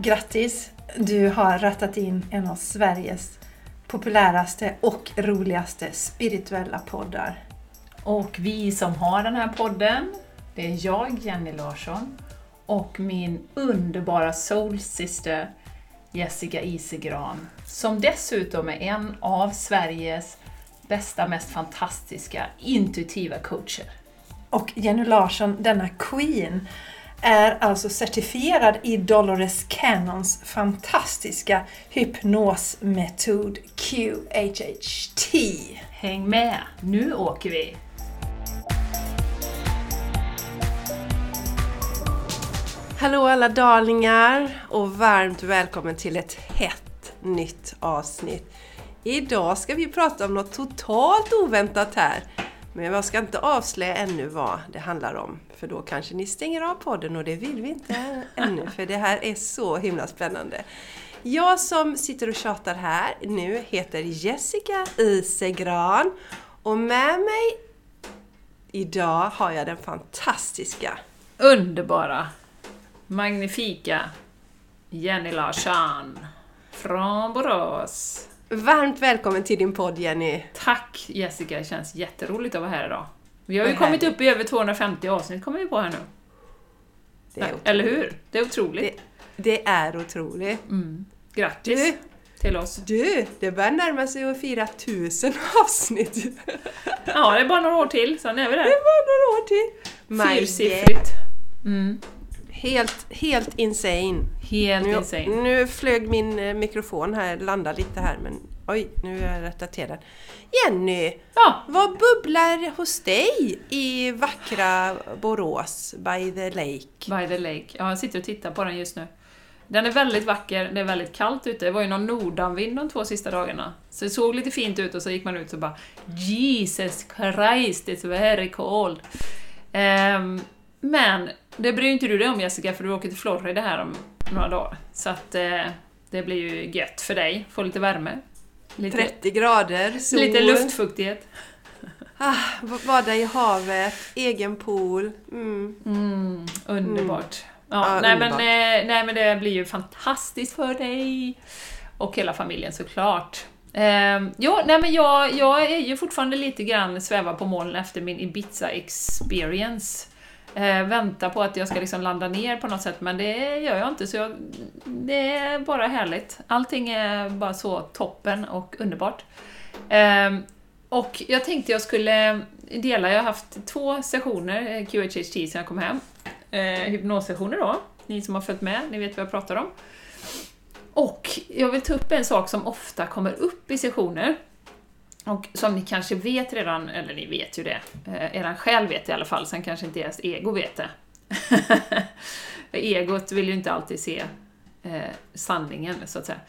Grattis! Du har rattat in en av Sveriges populäraste och roligaste spirituella poddar. Och vi som har den här podden, det är jag, Jenny Larsson, och min underbara soulsyster Jessica Isegran, som dessutom är en av Sveriges bästa, mest fantastiska intuitiva coacher. Och Jenny Larsson, denna Queen, är alltså certifierad i Dolores Cannons fantastiska hypnosmetod QHHT. Häng med, nu åker vi! Hallå alla darlingar och varmt välkommen till ett hett nytt avsnitt. Idag ska vi prata om något totalt oväntat här. Men jag ska inte avslöja ännu vad det handlar om. För då kanske ni stänger av podden och det vill vi inte ännu. För det här är så himla spännande. Jag som sitter och tjatar här nu heter Jessica Isegran. Och med mig idag har jag den fantastiska Underbara, magnifika Jenny Larsson från Borås. Varmt välkommen till din podd Jenny! Tack Jessica, det känns jätteroligt att vara här idag. Vi har ju kommit upp i över 250 avsnitt, kommer vi på här nu. Är, Eller hur? Det är otroligt. det, det är otroligt. Mm. Grattis Du, till oss. du, det börjar närma sig att fira tusen avsnitt. Ja, det är bara några år till, sen är vi Det där. var några år till. Fyrsiffrigt. Mm. Helt, helt insane. Helt Nu, insane. nu flög min eh, mikrofon här, landade lite här men oj, nu har jag rättat till den. Jenny, Ja, vad bubblar hos dig i vackra Borås by the lake? By the Lake. Ja, jag sitter och tittar på den just nu. Den är väldigt vacker, det är väldigt kallt ute. Det var ju någon nordanvind de två sista dagarna. Så det såg lite fint ut och så gick man ut och bara Jesus Christ, it's very cold. Ehm, men det bryr inte du dig om Jessica, för du åker till Florida här om några dagar. Så att eh, det blir ju gött för dig, få lite värme. Lite, 30 grader, sol, lite luftfuktighet. Ah, bada i havet, egen pool. Mm. Mm, underbart. Ja, Ja, nej, underbart. Men, eh, nej men det blir ju fantastiskt för dig. Och hela familjen såklart. Eh, jo, nej men jag, jag är ju fortfarande lite grann svävar på moln efter min Ibiza experience. Eh, vänta på att jag ska liksom landa ner på något sätt, men det gör jag inte. Så jag, det är bara härligt. Allting är bara så toppen och underbart. Eh, och jag tänkte jag skulle dela, jag har haft två sessioner, eh, QHHT, sen jag kom hem. Eh, hypnossessioner då, ni som har följt med, ni vet vad jag pratar om. Och jag vill ta upp en sak som ofta kommer upp i sessioner. Och som ni kanske vet redan, eller ni vet ju det, eh, eran själ vet det i alla fall, sen kanske inte ert ego vet det. För Egot vill ju inte alltid se eh, sanningen, så att säga.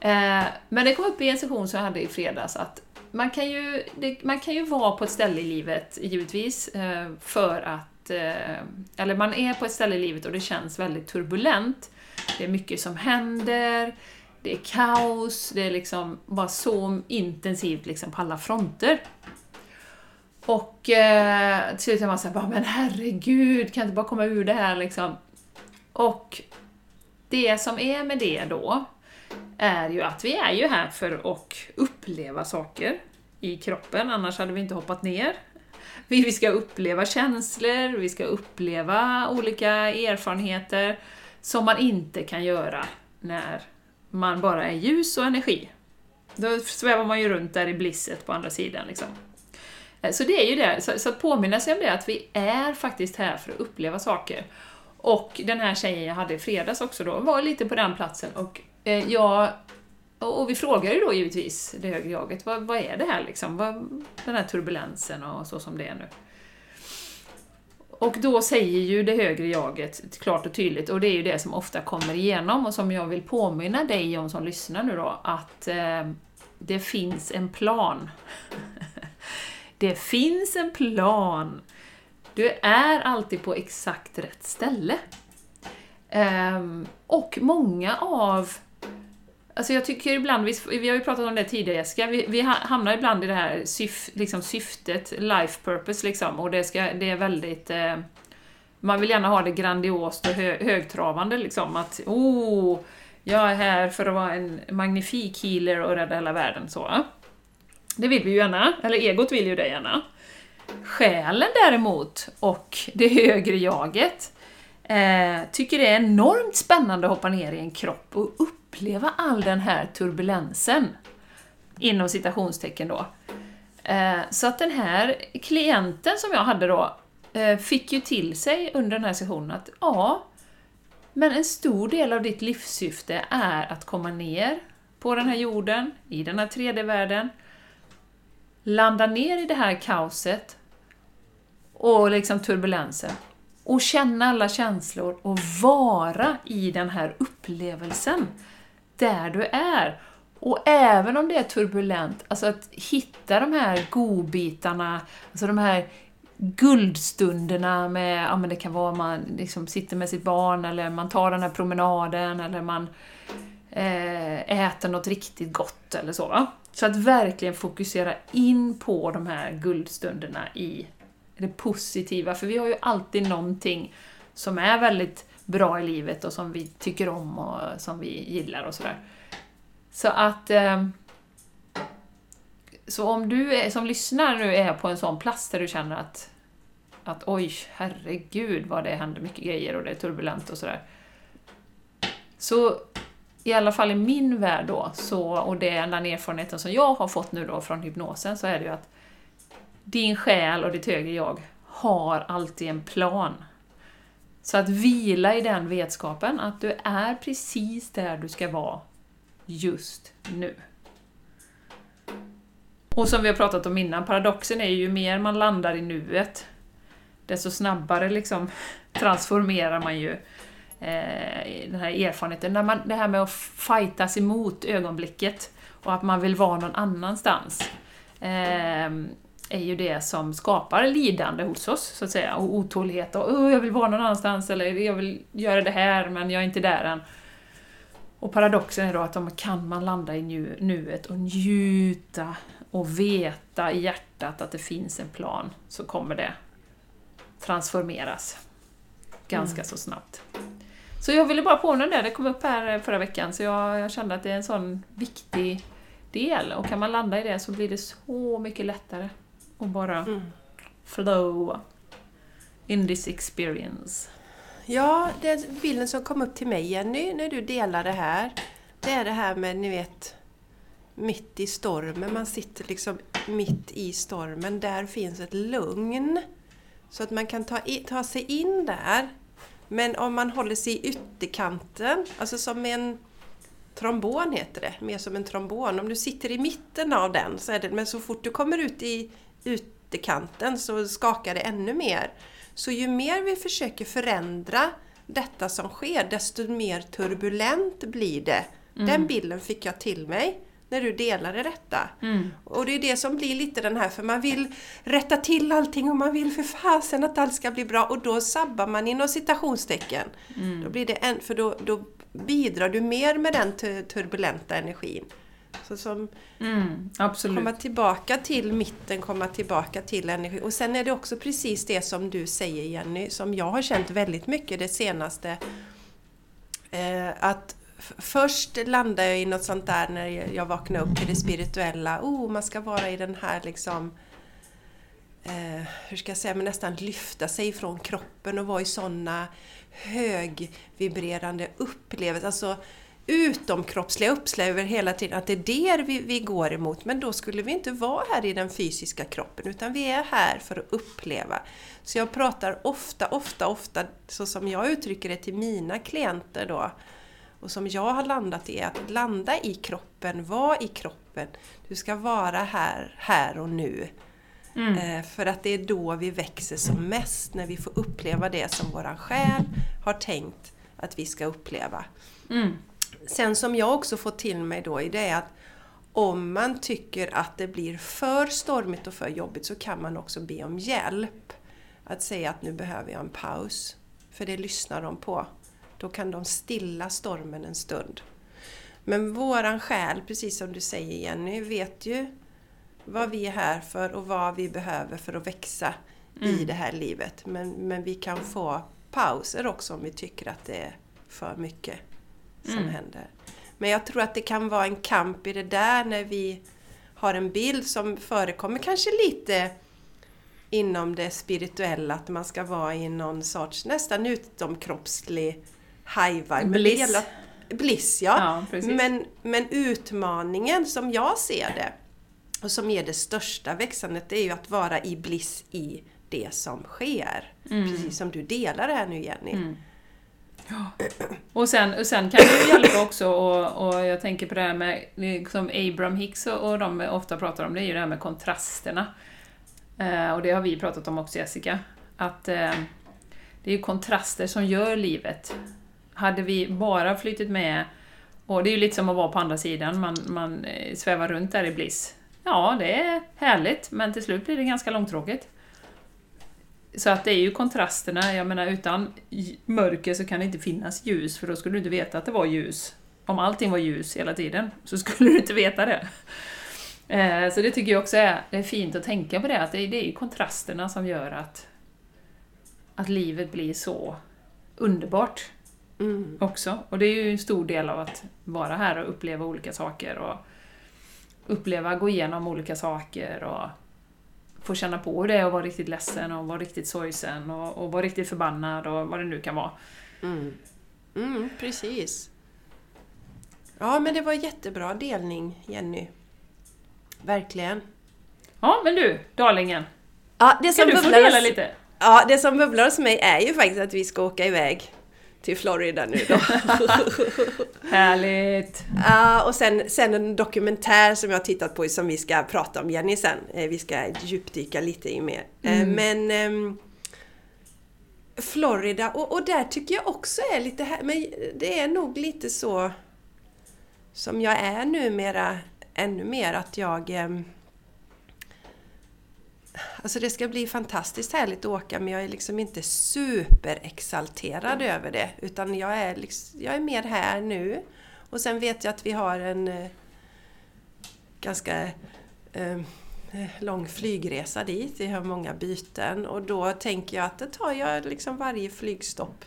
Eh, men det kom upp i en session som jag hade i fredags att man kan ju, det, man kan ju vara på ett ställe i livet, givetvis, eh, för att... Eh, eller man är på ett ställe i livet och det känns väldigt turbulent. Det är mycket som händer, det är kaos, det är liksom bara så intensivt liksom på alla fronter. Och eh, till slut är man såhär, bara, men herregud, kan jag inte bara komma ur det här liksom? Och det som är med det då, är ju att vi är ju här för att uppleva saker i kroppen, annars hade vi inte hoppat ner. Vi ska uppleva känslor, vi ska uppleva olika erfarenheter som man inte kan göra när man bara är ljus och energi. Då svävar man ju runt där i blisset på andra sidan. Liksom. Eh, så det är ju det, så, så att påminna sig om det, att vi är faktiskt här för att uppleva saker. Och den här tjejen jag hade i fredags också då, var lite på den platsen och eh, jag och vi frågar ju då givetvis det högre jaget, vad, vad är det här liksom? Vad, den här turbulensen och så som det är nu. Och då säger ju det högre jaget klart och tydligt, och det är ju det som ofta kommer igenom och som jag vill påminna dig om som lyssnar nu då, att eh, det finns en plan. det finns en plan. Du är alltid på exakt rätt ställe. Eh, och många av Alltså jag tycker ibland, vi, vi har ju pratat om det tidigare Jessica, vi, vi hamnar ibland i det här syf, liksom syftet, life purpose liksom, och det, ska, det är väldigt... Eh, Man vill gärna ha det grandiost och hö högtravande liksom, att oh, jag är här för att vara en magnifik healer och rädda hela världen. Så. Det vill vi ju gärna, eller egot vill ju det gärna. Själen däremot, och det högre jaget, eh, tycker det är enormt spännande att hoppa ner i en kropp och upp uppleva all den här turbulensen. Inom citationstecken då. Eh, så att den här klienten som jag hade då, eh, fick ju till sig under den här sessionen att ja, men en stor del av ditt livssyfte är att komma ner på den här jorden, i den här 3D-världen, landa ner i det här kaoset och liksom turbulensen och känna alla känslor och vara i den här upplevelsen där du är. Och även om det är turbulent, alltså att hitta de här godbitarna, alltså de här guldstunderna med, ja men det kan vara man liksom sitter med sitt barn eller man tar den här promenaden eller man eh, äter något riktigt gott eller så. Va? Så att verkligen fokusera in på de här guldstunderna i det positiva, för vi har ju alltid någonting som är väldigt bra i livet och som vi tycker om och som vi gillar och sådär. Så att... Ehm, så om du är, som lyssnar nu är på en sån plats där du känner att, att oj, herregud vad det händer mycket grejer och det är turbulent och sådär. Så i alla fall i min värld då, så, och det är den erfarenheten som jag har fått nu då från hypnosen, så är det ju att din själ och ditt högre jag har alltid en plan. Så att vila i den vetskapen att du är precis där du ska vara just nu. Och som vi har pratat om innan, paradoxen är ju mer man landar i nuet, desto snabbare liksom transformerar man ju eh, den här erfarenheten. När man, det här med att fightas emot ögonblicket och att man vill vara någon annanstans. Eh, är ju det som skapar lidande hos oss, så att säga, och otålighet och oh, jag vill vara någon annanstans eller jag vill göra det här men jag är inte där än. Och paradoxen är då att om kan man landa i nu, nuet och njuta och veta i hjärtat att det finns en plan så kommer det transformeras ganska mm. så snabbt. Så jag ville bara påminna det, det kom upp här förra veckan så jag, jag kände att det är en sån viktig del och kan man landa i det så blir det så mycket lättare och bara mm. flow in this experience. Ja, den bilden som kom upp till mig Jenny, när du delade det här, det är det här med, ni vet, mitt i stormen. Man sitter liksom mitt i stormen. Där finns ett lugn. Så att man kan ta, i, ta sig in där. Men om man håller sig i ytterkanten, alltså som en trombon heter det, mer som en trombon. Om du sitter i mitten av den, så är det, men så fort du kommer ut i ytterkanten så skakar det ännu mer. Så ju mer vi försöker förändra detta som sker, desto mer turbulent blir det. Mm. Den bilden fick jag till mig när du delade detta. Mm. Och det är det som blir lite den här, för man vill rätta till allting och man vill för fasen att allt ska bli bra och då sabbar man inom citationstecken. Mm. Då blir det en, för då, då bidrar du mer med den turbulenta energin. Så som mm, komma tillbaka till mitten, komma tillbaka till energi. Och sen är det också precis det som du säger Jenny, som jag har känt väldigt mycket det senaste. Eh, att först landade jag i något sånt där när jag vaknade upp till det spirituella. Oh, man ska vara i den här liksom eh, hur ska jag säga, men nästan lyfta sig från kroppen och vara i sådana högvibrerande upplevelser. Alltså utomkroppsliga upplevelser hela tiden, att det är det vi, vi går emot. Men då skulle vi inte vara här i den fysiska kroppen, utan vi är här för att uppleva. Så jag pratar ofta, ofta, ofta, så som jag uttrycker det till mina klienter då, och som jag har landat i, att landa i kroppen, vara i kroppen. Du ska vara här, här och nu. Mm. Eh, för att det är då vi växer som mest, när vi får uppleva det som våran själ har tänkt att vi ska uppleva. Mm. Sen som jag också fått till mig då, det är att om man tycker att det blir för stormigt och för jobbigt så kan man också be om hjälp. Att säga att nu behöver jag en paus. För det lyssnar de på. Då kan de stilla stormen en stund. Men våran själ, precis som du säger Jenny, vet ju vad vi är här för och vad vi behöver för att växa mm. i det här livet. Men, men vi kan få pauser också om vi tycker att det är för mycket som Mm. händer. Men jag tror att det kan vara en kamp i det där när vi har en bild som förekommer kanske lite inom det spirituella, att man ska vara i någon sorts nästan utomkroppslig high vibe. Men det Bliss. Bliss, ja. Ja, men, men utmaningen som jag ser det och som är det största växandet, det är ju att vara i bliss i det som sker. Precis som du delar det här nu Jenny. Mm. Och sen, och sen kan det ju hjälpa också, och, och jag tänker på det här med, som Abraham Hicks och, och de ofta pratar om, det är ju det här med kontrasterna. Eh, och det har vi pratat om också Jessica. Att eh, det är ju kontraster som gör livet. Hade vi bara flyttit med, och det är ju lite som att vara på andra sidan, man, man eh, svävar runt där i bliss. Ja, det är härligt, men till slut blir det ganska långtråkigt. Så att det är ju kontrasterna, jag menar utan mörker så kan det inte finnas ljus, för då skulle du inte veta att det var ljus. Om allting var ljus hela tiden, så skulle du inte veta det. Eh, Så det tycker jag också är, det är fint att tänka på det, att det är, det är ju kontrasterna som gör att, att livet blir så underbart Mm. också. Och det är ju en stor del av att vara här och uppleva olika saker och uppleva, gå igenom olika saker och få känna på det och vara riktigt ledsen och vara riktigt sorgsen och, och vara riktigt förbannad och vad det nu kan vara. Mm. Mm, precis. Ja, men det var jättebra delning, Jenny. Verkligen. Ja, men du, Darlingen, Ja, det som, du få dela lite? ja, det som bubblar hos mig är ju faktiskt att vi ska åka iväg till Florida nu då. Härligt! Ja, och sen, sen en dokumentär som jag har tittat på som vi ska prata om, Jenny, sen. Eh, Vi ska djupdyka lite i mer. Eh, Mm. Men ehm, Florida, och, och där tycker jag också är lite här, men det är nog lite så som jag är numera, ännu mer att jag ehm, Alltså det ska bli fantastiskt härligt att åka men jag är liksom inte superexalterad över det. Utan jag är, liksom, jag är mer här nu. Och sen vet jag att vi har en eh, ganska eh, lång flygresa dit. Vi har många byten och då tänker jag att då tar jag liksom varje flygstopp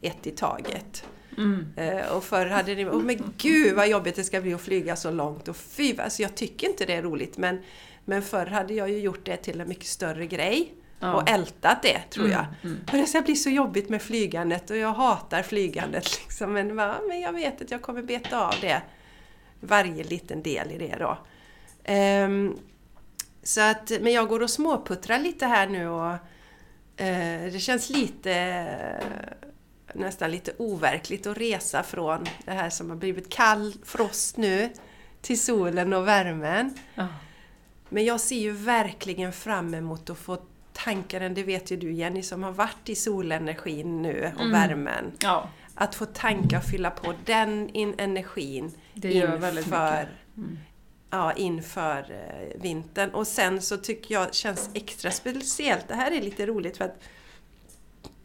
ett i taget. Mm. Eh, och förr hade det... Oh, men gud vad jobbigt det ska bli att flyga så långt. Och fy, alltså jag tycker inte det är roligt men, men förr hade jag ju gjort det till en mycket större grej. Ja. Och ältat det, tror jag. Mm, mm. Och det ska bli så jobbigt med flygandet och jag hatar flygandet. Liksom. Men, va, men jag vet att jag kommer beta av det. Varje liten del i det då. Ehm, så att, men jag går och småputtrar lite här nu och eh, det känns lite nästan lite overkligt att resa från det här som har blivit kall frost nu till solen och värmen. Ja. Men jag ser ju verkligen fram emot att få tanka den, det vet ju du Jenny som har varit i solenergin nu och Mm. värmen. ja, Att få tanka och fylla på den in energin det gör väldigt inför, mycket. Mm. ja, inför eh, vintern. Och sen så tycker jag känns extra speciellt, det här är lite roligt för att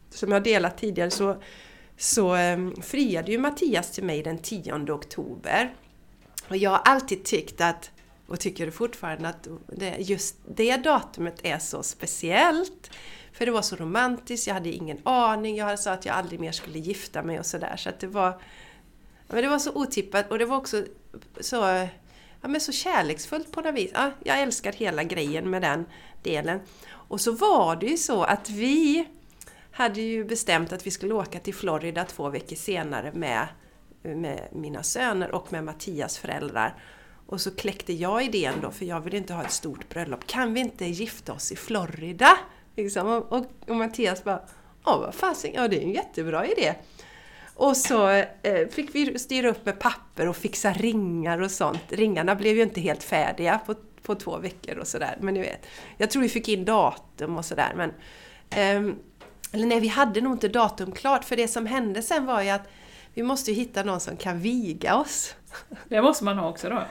som jag delat tidigare så, så eh, friade ju Mattias till mig den 10 oktober. Och jag har alltid tyckt att, och tycker fortfarande att det, just det datumet är så speciellt. För det var så romantiskt, jag hade ingen aning, jag sa att jag aldrig mer skulle gifta mig och sådär. Så att det var, men det var så otippat och det var också så, ja, men så kärleksfullt på något vis. Ja, jag älskar hela grejen med den delen. Och så var det ju så att vi hade ju bestämt att vi skulle åka till Florida två veckor senare med, med mina söner och med Mattias föräldrar. Och så kläckte jag idén då, för jag vill inte ha ett stort bröllop. Kan vi inte gifta oss i Florida? Liksom. Och, och, och Mattias bara, ja vad fasen, ja det är en jättebra idé. Och så eh, fick vi styra upp med papper och fixa ringar och sånt. Ringarna blev ju inte helt färdiga på, på två veckor och sådär. Men ni vet, jag tror vi fick in datum och sådär. Men, eh, eller nej, vi hade nog inte datum klart. För det som hände sen var ju att vi måste ju hitta någon som kan viga oss. Det måste man ha också då.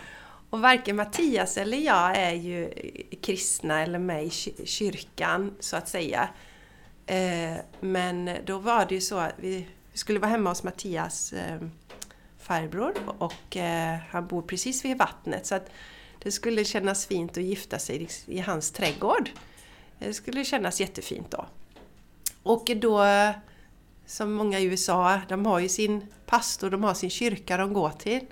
Och varken Mattias eller jag är ju kristna eller med i kyrkan, så att säga. Eh, men då var det ju så att vi skulle vara hemma hos Mattias eh, farbror och eh, han bor precis vid vattnet. Så att det skulle kännas fint att gifta sig i hans trädgård. Det skulle kännas jättefint då. Och då som många i USA, de har ju sin pastor, de har sin kyrka de går till.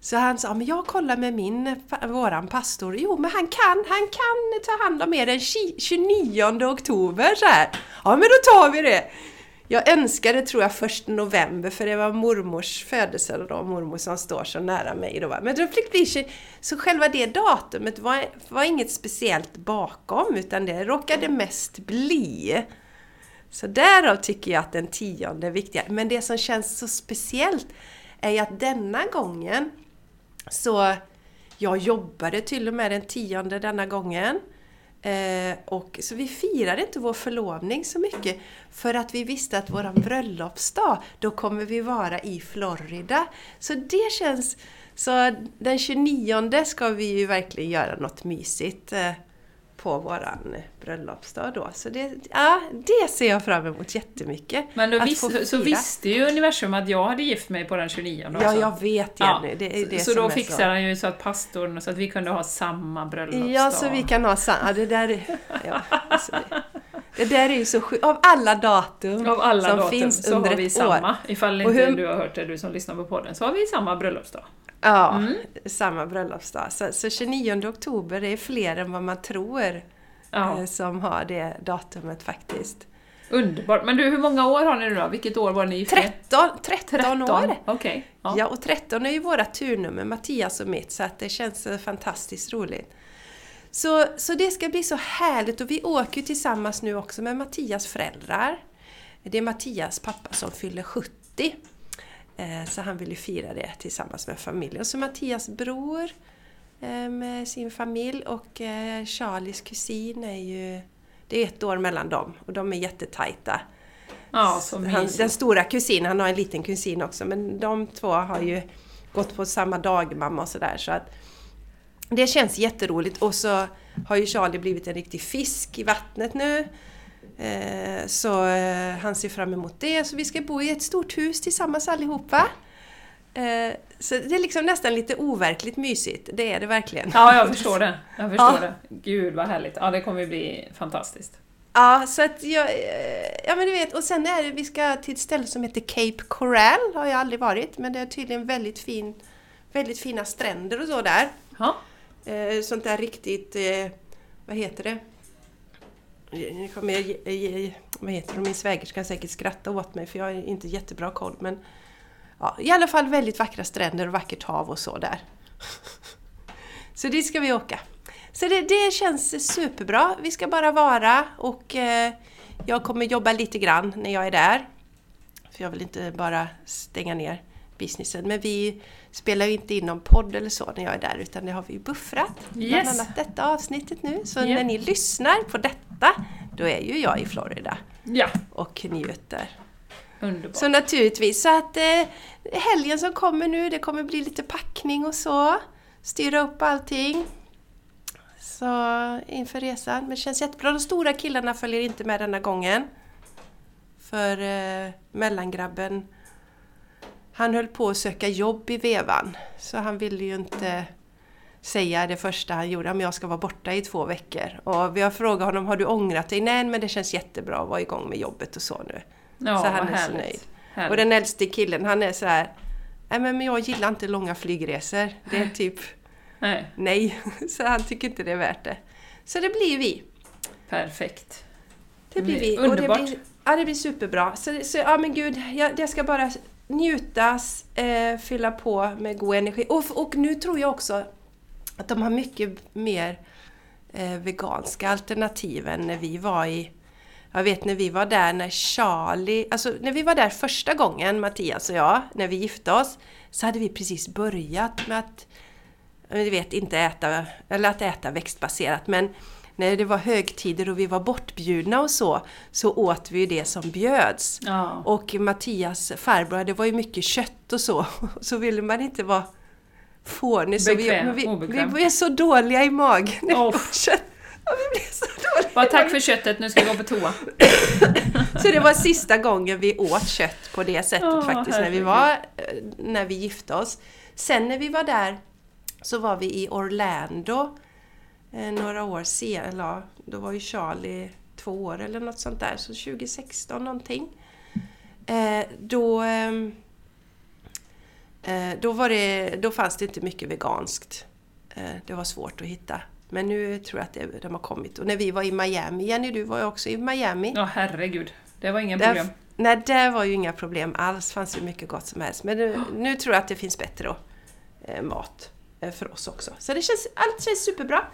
Så han sa, men jag kollar med min, våran pastor, jo men han kan, han kan ta hand om er den 29 oktober så här. Ja men då tar vi det! Jag önskade, tror jag, först november för det var mormors födelsedag, mormor som står så nära mig då. Men då fick bli så själva det datumet var, var inget speciellt bakom utan det råkade mest bli. Så därav tycker jag att den tionde är viktigare, Men det som känns så speciellt är ju att denna gången så jag jobbade till och med den tionde denna gången. Eh, och, så vi firade inte vår förlovning så mycket för att vi visste att våran bröllopsdag, då kommer vi vara i Florida. Så det känns... Så den 29 ska vi ju verkligen göra något mysigt. Eh, på våran bröllopsdag då. Så det, ja, det ser jag fram emot jättemycket. Men då visst, så visste ju universum att jag hade gift mig på den 29 också. Ja, jag vet Jenny. Ja. Det är det så då fixade han ju så att pastorn, så att vi kunde ha samma bröllopsdag. Ja, så vi kan ha samma. Det där, ja, alltså det, det där är ju så sjukt. Av alla datum Av alla som datum finns så under har vi ett samma. år. Ifall inte hur, du har hört det, du som lyssnar på podden, så har vi samma bröllopsdag. Ja, mm. samma bröllopsdag. Så, så 29 oktober är fler än vad man tror ja. Eh, som har det datumet faktiskt. Underbart! Men du, hur många år har ni nu då? Vilket år var ni gifta? 13, 13, 13 år! Okay. Ja. ja, och 13 är ju våra turnummer, Mattias och mitt, så att det känns fantastiskt roligt. Så, så det ska bli så härligt och vi åker tillsammans nu också med Mattias föräldrar. Det är Mattias pappa som fyller 70. Eh, så han vill ju fira det tillsammans med familjen. Och så Mattias bror Eh, med sin familj och eh, Charlies kusin är ju... Det är ett år mellan dem och de är jättetajta. Ja, han, den stora kusinen, han har en liten kusin också, men de två har ju gått på samma dagmamma och sådär så att det känns jätteroligt och så har ju Charlie blivit en riktig fisk i vattnet nu. Eh, så han ser fram emot det. Så vi ska bo i ett stort hus tillsammans allihopa. Så det är liksom nästan lite overkligt mysigt, det är det verkligen. Ja, jag förstår det. Jag förstår ja. det. Gud vad härligt. Ja, det kommer ju bli fantastiskt. Ja, så att jag... Ja, men du vet, och sen är det, vi ska till ett ställe som heter Cape Coral, har jag aldrig varit, men det är tydligen väldigt, fin, väldigt fina stränder och så där. Ja. Eh, sånt där riktigt... Eh, vad heter det? Nu kommer jag, vad heter det? Min svägerska säkert skratta åt mig för jag har inte jättebra koll men ja, i alla fall väldigt vackra stränder och vackert hav och så där. Så dit ska vi åka. Så det, det känns superbra. Vi ska bara vara och eh, jag kommer jobba lite grann när jag är där. För jag vill inte bara stänga ner businessen. Men vi spelar ju inte in någon podd eller så när jag är där utan det har vi buffrat. Yes. Bland annat detta avsnittet nu. Så yeah. när ni lyssnar på detta, då är ju jag i Florida. Ja. Och njuter. Underbart. Så naturligtvis, så att eh, helgen som kommer nu, det kommer bli lite packning och så. Styra upp allting. Så inför resan. Men det känns jättebra. De stora killarna följer inte med denna gången. För eh, mellangrabben, han höll på att söka jobb i vevan. Så han ville ju inte säga det första han gjorde, att jag ska vara borta i två veckor. Och vi har frågat honom, har du ångrat dig? Nej, men det känns jättebra att vara igång med jobbet och så nu. Ja, så han är härligt. så nöjd. Härligt. Och den äldste killen, han är så här, nej men jag gillar inte långa flygresor. Det är typ nej. nej. Så han tycker inte det är värt det. Så det blir vi. Perfekt. Det blir vi. Underbart. Och det blir, ja, det blir superbra. Så, så ja men gud, jag, jag ska bara njutas, eh, fylla på med god energi. Och, och nu tror jag också att de har mycket mer eh, veganska alternativ än när vi var i jag vet när vi var där när Charlie, alltså när vi var där första gången, Mattias och jag, när vi gifte oss, så hade vi precis börjat med att, eh, du vet, inte äta, eller att äta växtbaserat, men när det var högtider och vi var bortbjudna och så, så åt vi det som bjöds. Ja. Och Mattias farbror, det var ju mycket kött och så, så ville man inte vara fånig. Så Bekväm, vi, vi, obekväm. vi blev så dåliga i magen Oh. kött. Ja, vi blev så dåliga Bara tack för köttet, nu ska jag gå på toa. Så det var sista gången vi åt kött på det sättet Åh, faktiskt, när vi, var, eh, när vi gifte oss. Sen när vi var där så var vi i Orlando några år senare, då var ju Charlie två år eller något sånt där, så 2016 någonting. Eh, då, ehm, eh, då, var det, då fanns det inte mycket veganskt. Eh, det var svårt att hitta. Men nu tror jag att det, de har kommit. Och när vi var i Miami, Jenny du var ju också i Miami. Ja, herregud. Det var inga Där- problem. Nej, det var ju inga problem alls. Det fanns ju mycket gott som helst. Men nu, nu tror jag att det finns bättre då, eh, mat eh, för oss också. Så det känns, allt känns superbra.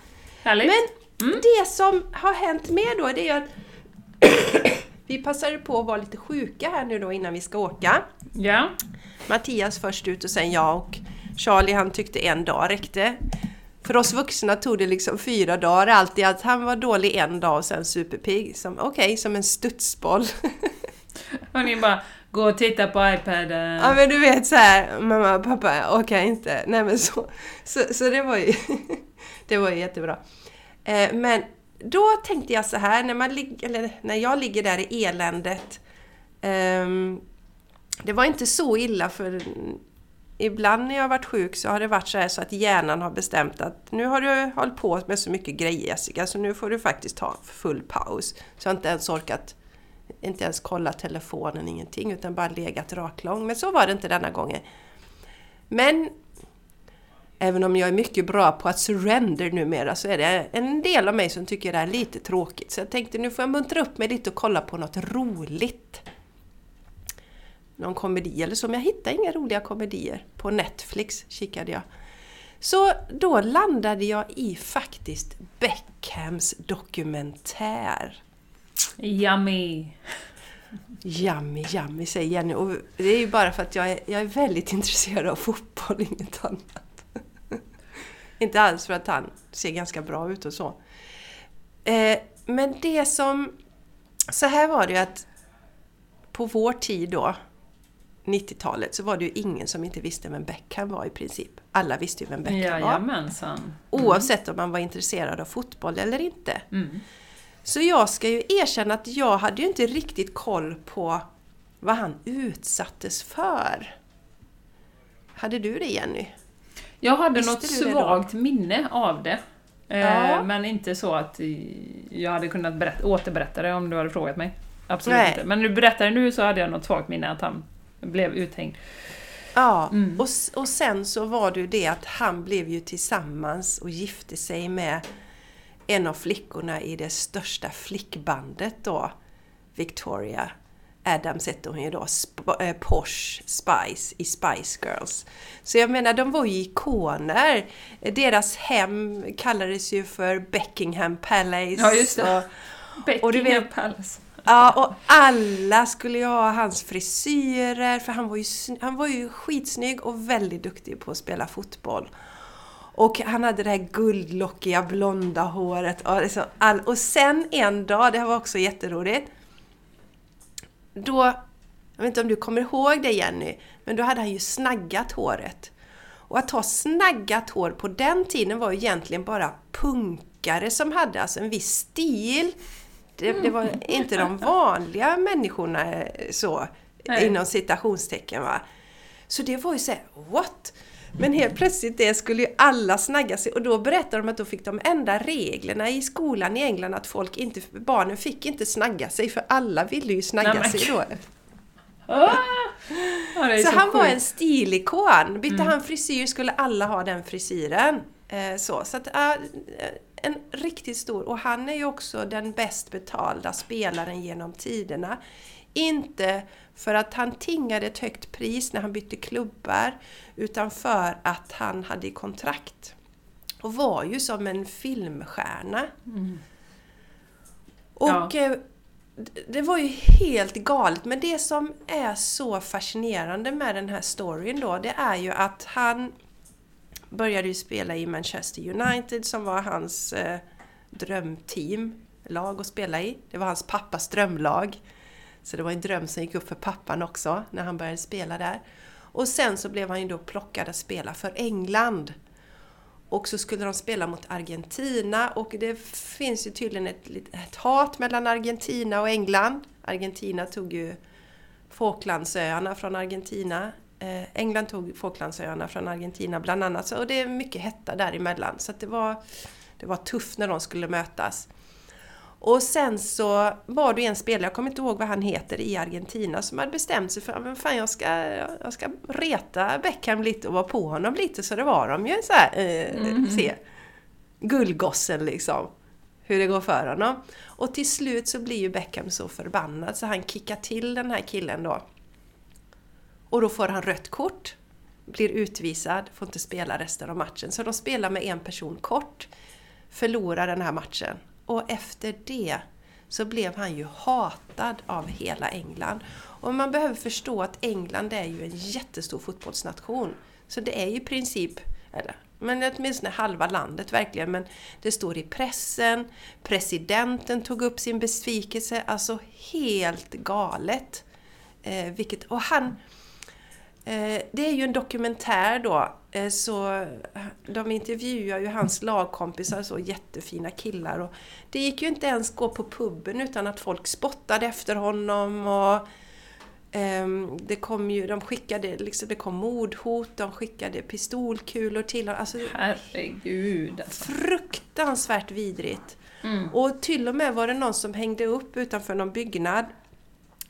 Härligt. Men Mm. det som har hänt mer då, det är att vi passade på att vara lite sjuka här nu då innan vi ska åka. Ja. Mattias först ut och sen jag och Charlie han tyckte en dag räckte. För oss vuxna tog det liksom fyra dagar alltid att han var dålig en dag och sen superpigg. Okej, som en studsboll. Och ni bara, gå och titta på iPaden. Ja men du vet så här, mamma pappa orkar inte. Nej men så, så, så det var ju det var ju jättebra. Eh, men då tänkte jag så här, när, man lig, eller när jag ligger där i eländet. Ehm, det var inte så illa för ibland när jag har varit sjuk så har det varit så här så att hjärnan har bestämt att nu har du hållit på med så mycket grejer Jessica så nu får du faktiskt ta full paus. Så jag har inte ens orkat inte ens kolla telefonen, ingenting, utan bara legat raklång. Men så var det inte denna gången. Men även om jag är mycket bra på att surrender numera så är det en del av mig som tycker det är lite tråkigt. Så jag tänkte nu får jag muntra upp mig lite och kolla på något roligt. Någon komedi eller så, men jag hittade inga roliga komedier. På Netflix kikade jag. Så då landade jag i faktiskt Beckhams dokumentär. Yummy. Yummy, yummy säger Jenny. Och det är ju bara för att jag är, jag är väldigt intresserad av fotboll, inget annat. Inte alls för att han ser ganska bra ut och så. Eh, men det som... Så här var det ju att på vår tid då, 90-talet, så var det ju ingen som inte visste vem Beckham var i princip. Alla visste ju vem Beckham var. Jajamensan. Oavsett om man var intresserad av fotboll eller inte. Mm. Så jag ska ju erkänna att jag hade ju inte riktigt koll på vad han utsattes för. Hade du det Jenny? Jag hade Visste något svagt minne av det. Eh, Ja. Men inte så att jag hade kunnat berätta, återberätta det om du hade frågat mig. Absolut Nej. inte. Men när du berättar det nu så hade jag något svagt minne att han blev uthängd. Ja, Mm. och, och sen så var det ju det att han blev ju tillsammans och gifte sig med en av flickorna i det största flickbandet då, Victoria Adams hette hon ju då, Sp- eh, Posh Spice i Spice Girls. Så jag menar, de var ju ikoner. Deras hem kallades ju för Beckingham Palace. Ja, just det. Och, Beckingham Och vet- Palace. Ja, och alla skulle ju ha hans frisyrer, för han var, ju, han var ju skitsnygg och väldigt duktig på att spela fotboll. Och han hade det här guldlockiga blonda håret. Och, liksom all, och sen en dag, det här var också jätteroligt, då, jag vet inte om du kommer ihåg det Jenny, men då hade han ju snaggat håret. Och att ha snaggat hår på den tiden var ju egentligen bara punkare som hade alltså en viss stil. Det, det var inte de vanliga människorna eh, så, Nej. inom citationstecken va. Så det var ju såhär, what? Men helt plötsligt det skulle ju alla snagga sig och då berättade de att då fick de ändra reglerna i skolan i England att folk inte, barnen fick inte snagga sig för alla ville ju snagga Nej, sig då. Ah! Är Så, han var sjukt. en stilikon. Bytte han frisyr skulle alla ha den frisyren. Eh, så så att, äh, en riktigt stor. Och han är ju också den bäst betalda spelaren genom tiderna. Inte för att han tingade ett högt pris när han bytte klubbar, utan för att han hade kontrakt. Och var ju som en filmstjärna. Och eh, d- det var ju helt galet. Men det som är så fascinerande med den här storyn då, det är ju att han började ju spela i Manchester United som var hans eh, drömteam, lag att spela i. Det var hans pappas drömlag. Så det var en dröm som gick upp för pappan också när han började spela där. Och sen så blev han ju då plockad att spela för England. Och så skulle de spela mot Argentina och det finns ju tydligen ett, ett hat mellan Argentina och England. Argentina tog ju Falklandsöarna från Argentina. Eh, England tog Falklandsöarna från Argentina bland annat. Så, och det är mycket hetta däremellan. Så att det, var, det var tufft när de skulle mötas. Och sen så var det en spelare, jag kommer inte ihåg vad han heter, i Argentina som hade bestämt sig för att fan, jag, ska, jag ska reta Beckham lite och vara på honom lite så det var de ju så här, eh, se. Gullgossen liksom. Hur det går för honom. Och till slut så blir ju Beckham så förbannad så han kickar till den här killen då. Och då får han rött kort. Blir utvisad, får inte spela resten av matchen. Så de spelar med en person kort. Förlorar den här matchen. Och efter det så blev han ju hatad av hela England. Och man behöver förstå att England är ju en jättestor fotbollsnation. Så det är ju i princip, eller men åtminstone halva landet verkligen. Men det står i pressen, presidenten tog upp sin besvikelse, alltså helt galet. Eh, vilket, och han, eh, det är ju en dokumentär då, så de intervjuar ju hans lagkompisar, så jättefina killar. Och det gick ju inte ens gå på puben utan att folk spottade efter honom. och Um, det kom ju, de skickade, liksom, det kom mordhot, de skickade pistolkulor till honom. Alltså, Herregud alltså. Fruktansvärt vidrigt. Mm. Och till och med var det någon som hängde upp utanför någon byggnad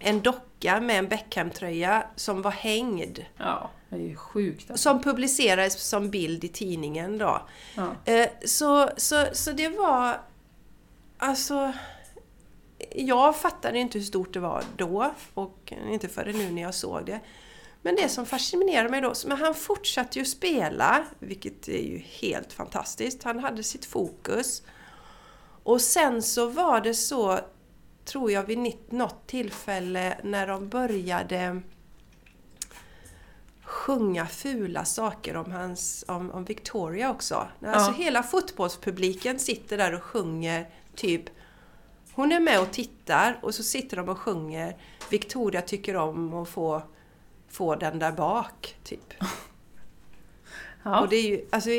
en docka med en Beckham-tröja som var hängd. Ja, det är ju sjukt. Alltså. Som publicerades som bild i tidningen då. Ja. Eh, så, så, så det var... Alltså... Jag fattade inte hur stort det var då och inte förrän nu när jag såg det. Men det som fascinerade mig då, men han fortsatte ju spela, vilket är ju helt fantastiskt. Han hade sitt fokus. Och sen så var det så, tror jag, vid något tillfälle när de började sjunga fula saker om, hans, om, om Victoria också. Alltså hela fotbollspubliken sitter där och sjunger typ hon är med och tittar och så sitter de och sjunger Victoria tycker om att få, få den där bak, typ. Ja. Och det är ju, alltså,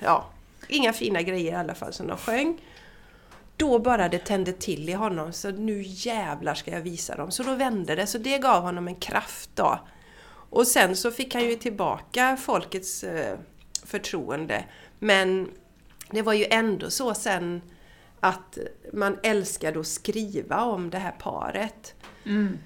ja, inga fina grejer i alla fall som de sjöng. Då bara det tände till i honom, så nu jävlar ska jag visa dem. Så då vände det, så det gav honom en kraft då. Och sen så fick han ju tillbaka folkets eh, förtroende. Men det var ju ändå så sen att man älskade att skriva om det här paret. Mm.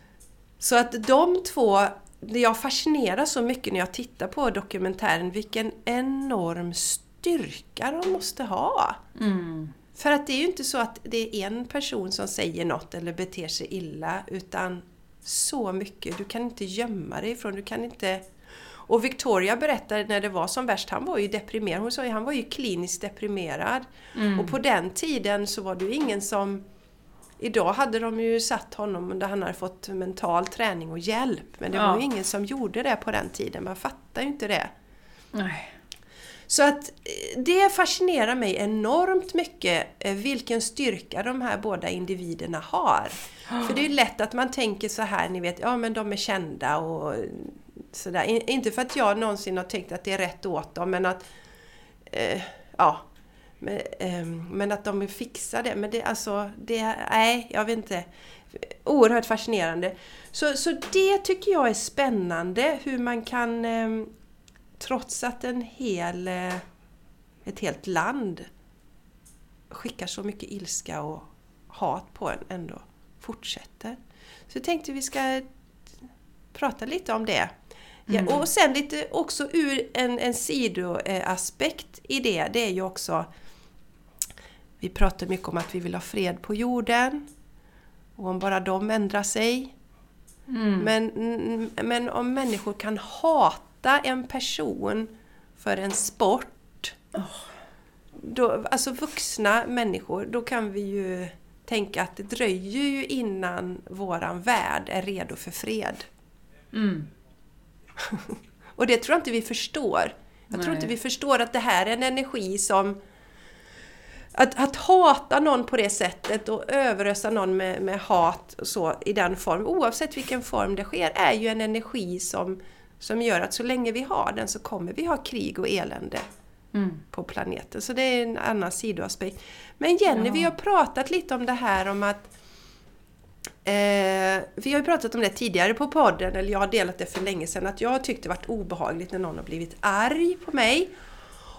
Så att de två, jag fascineras så mycket när jag tittar på dokumentären, vilken enorm styrka de måste ha. Mm. För att det är ju inte så att det är en person som säger något eller beter sig illa, utan så mycket. Du kan inte gömma dig ifrån, du kan inte... Och Victoria berättade när det var som värst, han var ju deprimerad. Hon sa ju han var ju kliniskt deprimerad. Mm. Och på den tiden så var det ju ingen som... Idag hade de ju satt honom där han hade fått mental träning och hjälp. Men det Ja. var ju ingen som gjorde det på den tiden. Man fattar ju inte det. Nej. Så att eh, det fascinerar mig enormt mycket eh, vilken styrka de här båda individerna har. För det är ju lätt att man tänker så här, ni vet, ja men de är kända och sådär. Inte för att jag någonsin har tänkt att det är rätt åt dem, men att... Eh, ja. Men, eh, men att de är fixade. Men det alltså, det, nej, jag vet inte. Oerhört fascinerande. Så, så det tycker jag är spännande, hur man kan eh, trots att en hel, eh, ett helt land skickar så mycket ilska och hat på en ändå fortsätter. Så jag tänkte vi ska prata lite om det. Ja, och sen lite också ur en, en sidoaspekt i det, det är ju också vi pratar mycket om att vi vill ha fred på jorden och om bara de ändrar sig. Mm. Men, men om människor kan hata en person för en sport, då, alltså vuxna människor, då kan vi ju tänka att det dröjer ju innan våran värld är redo för fred. Mm. Och det tror jag inte vi förstår. Jag tror Nej. inte vi förstår att det här är en energi som... Att, att hata någon på det sättet och överösa någon med, med hat och så i den form, oavsett vilken form det sker, är ju en energi som, som gör att så länge vi har den så kommer vi ha krig och elände Mm. på planeten. Så det är en annan sidoaspekt. Men Jenny, Ja. vi har pratat lite om det här om att Eh, vi har ju pratat om det tidigare på podden, eller jag har delat det för länge sedan, att jag har tyckt det varit obehagligt när någon har blivit arg på mig.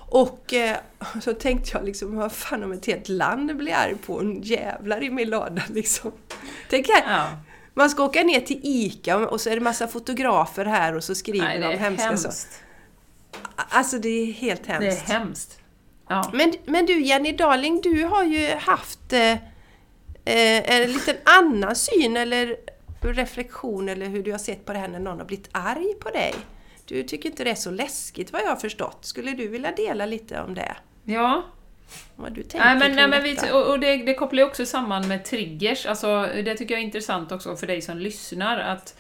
Och eh, så tänkte jag liksom, vad fan om ett helt land blir arg på en jävlar i min lada liksom. Tänk här, Ja. Man ska åka ner till ICA och så är det massa fotografer här och så skriver Nej, det de hemska hemskt. saker. Alltså det är helt Det hemskt. är hemskt. Ja. Men, men du Jenny Darling, du har ju haft eh, eh, en liten annan syn eller reflektion eller hur du har sett på det här när någon har blivit arg på dig. Du tycker inte det är så läskigt vad jag har förstått. Skulle du vilja dela lite om det? ja. Vad du tänker Nej, men, nej, men vi, och och det, det kopplar ju också samman med triggers. Alltså, det tycker jag är intressant också för dig som lyssnar. Att,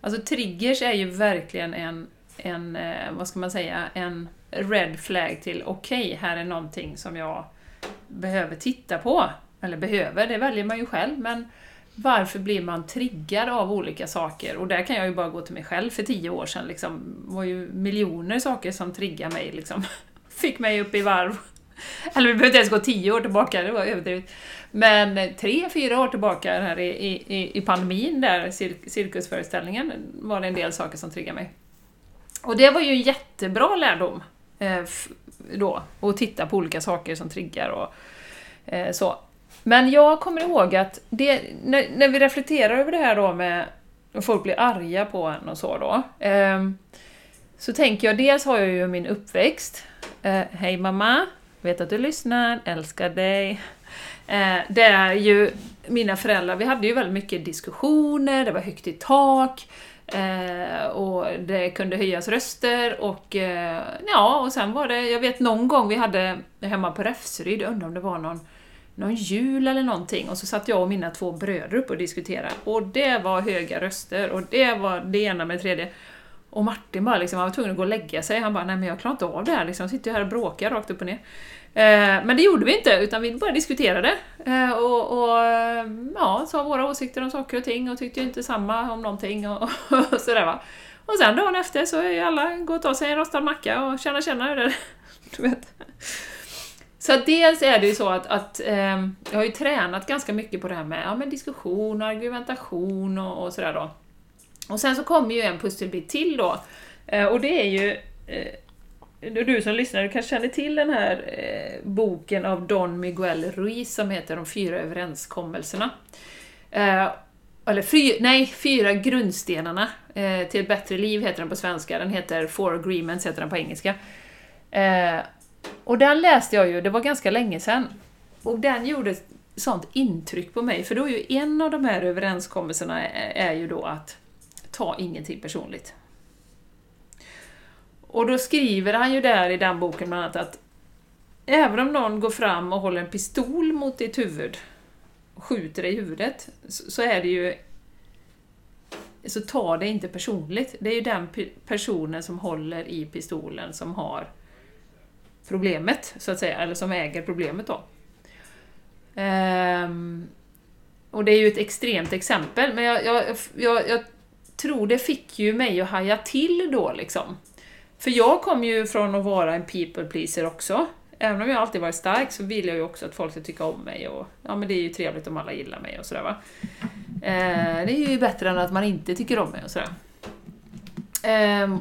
alltså, triggers är ju verkligen en, en eh, vad ska man säga, en red flag till okej, här är någonting som jag behöver titta på. Eller behöver, det väljer man ju själv. Men varför blir man triggad av olika saker? Och där kan jag ju bara gå till mig själv för tio år sedan. Liksom, var ju miljoner saker som triggade mig. Liksom. Fick mig upp i varv. Eller vi behöver inte ens gå tio år tillbaka, det var överdrivet. Men tre, fyra år tillbaka här i, i, i pandemin, där cir- cirkusföreställningen, var det en del saker som triggade mig. Och det var ju en jättebra lärdom eh, då, att titta på olika saker som triggar och eh, så. Men jag kommer ihåg att det, när, när vi reflekterar över det här då med att folk blir arga på en och så då. Eh, så tänker jag, dels har jag ju min uppväxt. Eh, Hej mamma, vet att du lyssnar, älskar dig. Eh, det är ju mina föräldrar, vi hade ju väldigt mycket diskussioner, det var högt i tak. Eh, och det kunde höjas röster och eh, ja, och sen var det, jag vet någon gång vi hade hemma på Räfseryd, undrar om det var någon någon jul eller någonting och så satt jag och mina två bröder upp och diskuterade och det var höga röster och det var det ena med det tredje. Och Martin bara liksom, han var tvungen att gå och lägga sig. Han bara, nej men jag klarar inte av det här liksom. Jag sitter ju här och bråkar rakt upp och ner. Eh, men det gjorde vi inte, utan vi bara diskuterade. Eh, och, och eh, ja, sa våra åsikter om saker och ting och tyckte ju inte samma om någonting och, och sådär va. Och sen dagen efter så är ju alla gå och ta sig en rostad macka och känna känna hur det är. Du vet. Så att dels är det ju så att, att eh, jag har ju tränat ganska mycket på det här med ja, men diskussion, argumentation och, och sådär då. Och sen så kommer ju en pusselbit till då. Eh, och det är ju... Eh, du som lyssnar, du kanske känner till den här eh, boken av Don Miguel Ruiz som heter De fyra överenskommelserna. Eh, eller fy, nej, Fyra grundstenarna eh, till ett bättre liv heter den på svenska. Den heter Four Agreements, heter den på engelska. Eh, och den läste jag ju, det var ganska länge sedan. Och den gjorde ett sånt intryck på mig, för då är ju en av de här överenskommelserna är, är ju då att ta ingenting personligt. Och då skriver han ju där i den boken bland annat att även om någon går fram och håller en pistol mot ditt huvud och skjuter dig i huvudet, så är det ju så ta det inte personligt. Det är ju den personen som håller i pistolen som har problemet, så att säga, eller som äger problemet då. Ehm, och det är ju ett extremt exempel, men jag, jag, jag, jag tror det fick ju mig att haja till då liksom. För jag kom ju från att vara en people pleaser också. Även om jag alltid varit stark så vill jag ju också att folk ska tycka om mig och ja men det är ju trevligt om alla gillar mig och sådär va. Eh, det är ju bättre än att man inte tycker om mig och sådär. Eh,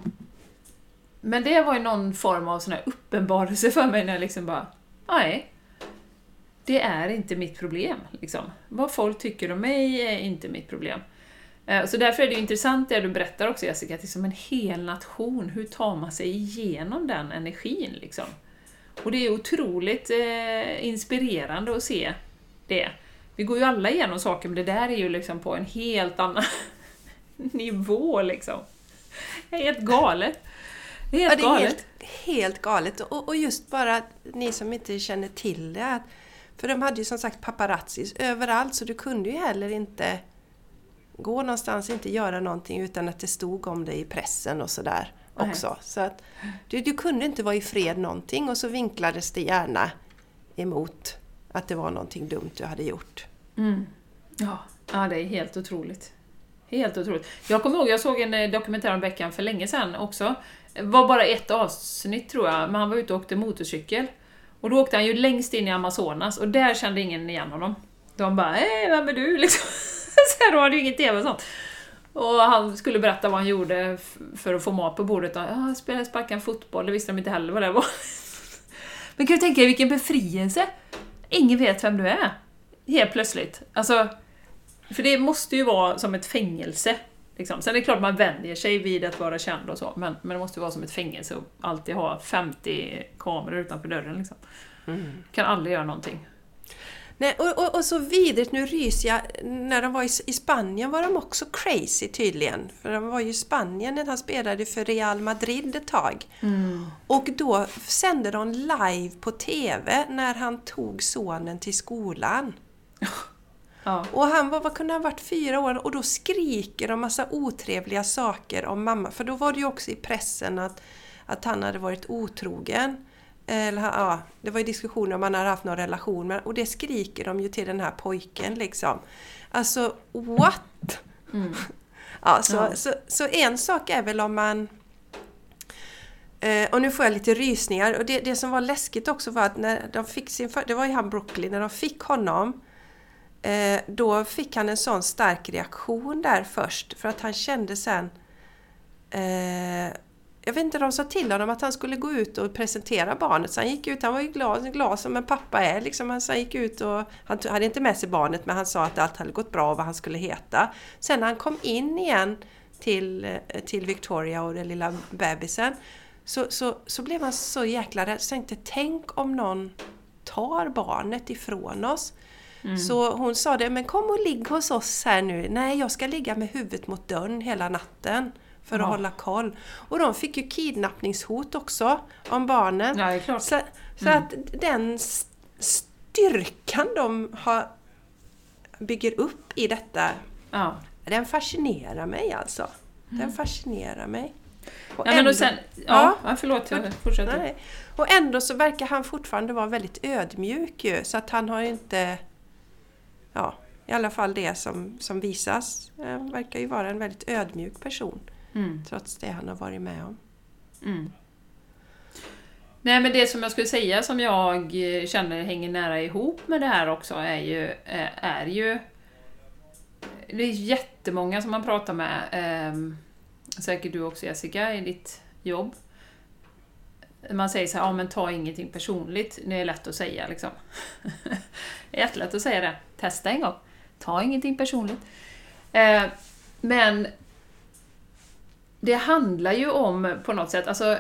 men det var ju någon form av sån här uppenbarelse för mig när jag liksom bara, nej. Det är inte mitt problem. Liksom. Vad folk tycker om mig är inte mitt problem. Eh, Så därför är det intressant det du berättar också Jessica, att det är som en hel nation, hur tar man sig igenom den energin liksom? Och det är otroligt eh, inspirerande att se det. Vi går ju alla igenom saker, men det där är ju liksom på en helt annan nivå liksom. Det är helt galet. Det är Ja, helt det är galet. helt, helt galet. Och, och just bara ni som inte känner till det. Att, för de hade ju som sagt paparazzis överallt så du kunde ju heller inte gå någonstans, inte göra någonting utan att det stod om det i pressen och sådär också. Så att du, du kunde inte vara i fred någonting och så vinklades det gärna emot att det var någonting dumt du hade gjort. Mm. Ja, ja, det är helt otroligt. Helt otroligt. Jag kommer ihåg, jag såg en eh, dokumentär om Beckham för länge sedan också. Det var bara ett avsnitt tror jag, men han var ute och åkte motorcykel. Och då åkte han ju längst in i Amazonas och där kände ingen igen honom. De bara Hej, vem är du?” liksom. Så här, då hade ju ingen TV och sånt. Och han skulle berätta vad han gjorde för att få mat på bordet. Och, ja, jag spelade sparkade en fotboll, det visste de inte heller vad det var. Men kan du tänka dig vilken befrielse? Ingen vet vem du är. Helt plötsligt. Alltså, för det måste ju vara som ett fängelse. Liksom. Sen är det klart man vänjer sig vid att vara känd och så, men, men det måste vara som ett fängelse och alltid ha 50 kameror utanför dörren. Liksom. Kan aldrig göra någonting. Nej, och, och, och så vidrigt, nu ryser jag. När de var i, i Spanien var de också crazy tydligen. För de var ju i Spanien när han spelade för Real Madrid ett tag. Och då sände de live på TV när han tog sonen till skolan. Ja. Och han var, vad kunde han ha varit, fyra år? Och då skriker de massa otrevliga saker om mamma. För då var det ju också i pressen att, att han hade varit otrogen. Eller, ja, det var ju diskussioner om han hade haft någon relation med Och det skriker de ju till den här pojken liksom. Alltså, what? Ja, så, Ja. Så, så en sak är väl om man... Eh, och nu får jag lite rysningar. Och det, det som var läskigt också var att när de fick sin... för- Det var ju han Brooklyn, när de fick honom Eh, då fick han en sån stark reaktion där först för att han kände sen eh, jag vet inte, de sa till honom att han skulle gå ut och presentera barnet. Så han gick ut, han var ju glad, glad som en pappa är. Liksom. Han, så han gick ut och han hade inte med sig barnet men han sa att allt hade gått bra och vad han skulle heta. Sen när han kom in igen till, eh, till Victoria och den lilla bebisen så, så, så blev han så jäkla rädd. Så tänkte, tänk om någon tar barnet ifrån oss. Så hon sa det, men kom och ligg hos oss här nu. Nej, jag ska ligga med huvudet mot dörren hela natten för att Ja. hålla koll. Och de fick ju kidnappningshot också om barnen. Ja. Så, så att den styrkan de har, bygger upp i detta, Ja. den fascinerar mig alltså. Den fascinerar mig. Och Ja, men ändå- och sen, ja, Ja. förlåt, jag fortsätter. Nej. Och ändå så verkar han fortfarande vara väldigt ödmjuk ju, så att han har ju inte... Ja, i alla fall det som, som visas. Han verkar ju vara en väldigt ödmjuk person, Mm. trots det han har varit med om. Mm. Nej men det som jag skulle säga som jag eh, känner hänger nära ihop med det här också är ju, eh, är ju det är jättemånga som man pratar med, ehm, säkert du också Jessica, i ditt jobb. Man säger så här, ja men ta ingenting personligt. Det är lätt att säga liksom. det är jättelätt att säga det. Testa en gång. Ta ingenting personligt. Eh, men det handlar ju om på något sätt, alltså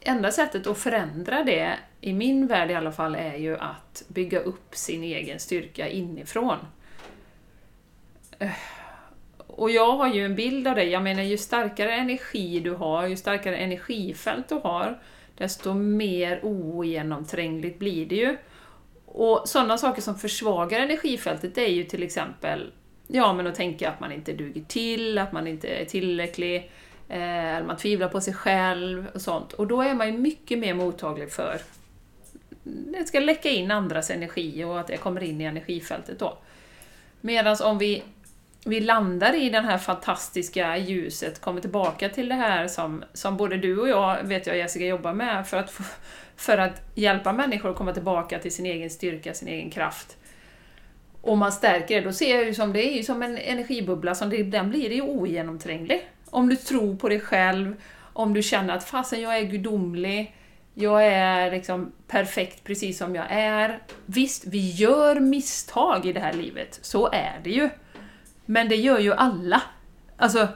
enda sättet att förändra det, i min värld i alla fall, är ju att bygga upp sin egen styrka inifrån. Eh, och jag har ju en bild av dig, jag menar ju starkare energi du har, ju starkare energifält du har, desto mer ogenomträngligt blir det ju. Och sådana saker som försvagar energifältet det är ju till exempel Ja, men att tänka att man inte duger till, att man inte är tillräcklig, eh, Eh, eller man tvivlar på sig själv och sånt. Och då är man ju mycket mer mottaglig för det ska läcka in andras energi och att det kommer in i energifältet då. Medan om vi, vi landar i det här fantastiska ljuset, kommer tillbaka till det här som, som både du och jag, vet jag Jessica, jobbar med för att, för att hjälpa människor att komma tillbaka till sin egen styrka, sin egen kraft. Och man stärker det, då ser jag ju som det är ju som en energibubbla, som det, den blir ju ogenomtränglig. Om du tror på dig själv, om du känner att fasen jag är gudomlig, jag är liksom perfekt precis som jag är. Visst, vi gör misstag i det här livet, så är det ju. Men det gör ju alla. Alltså,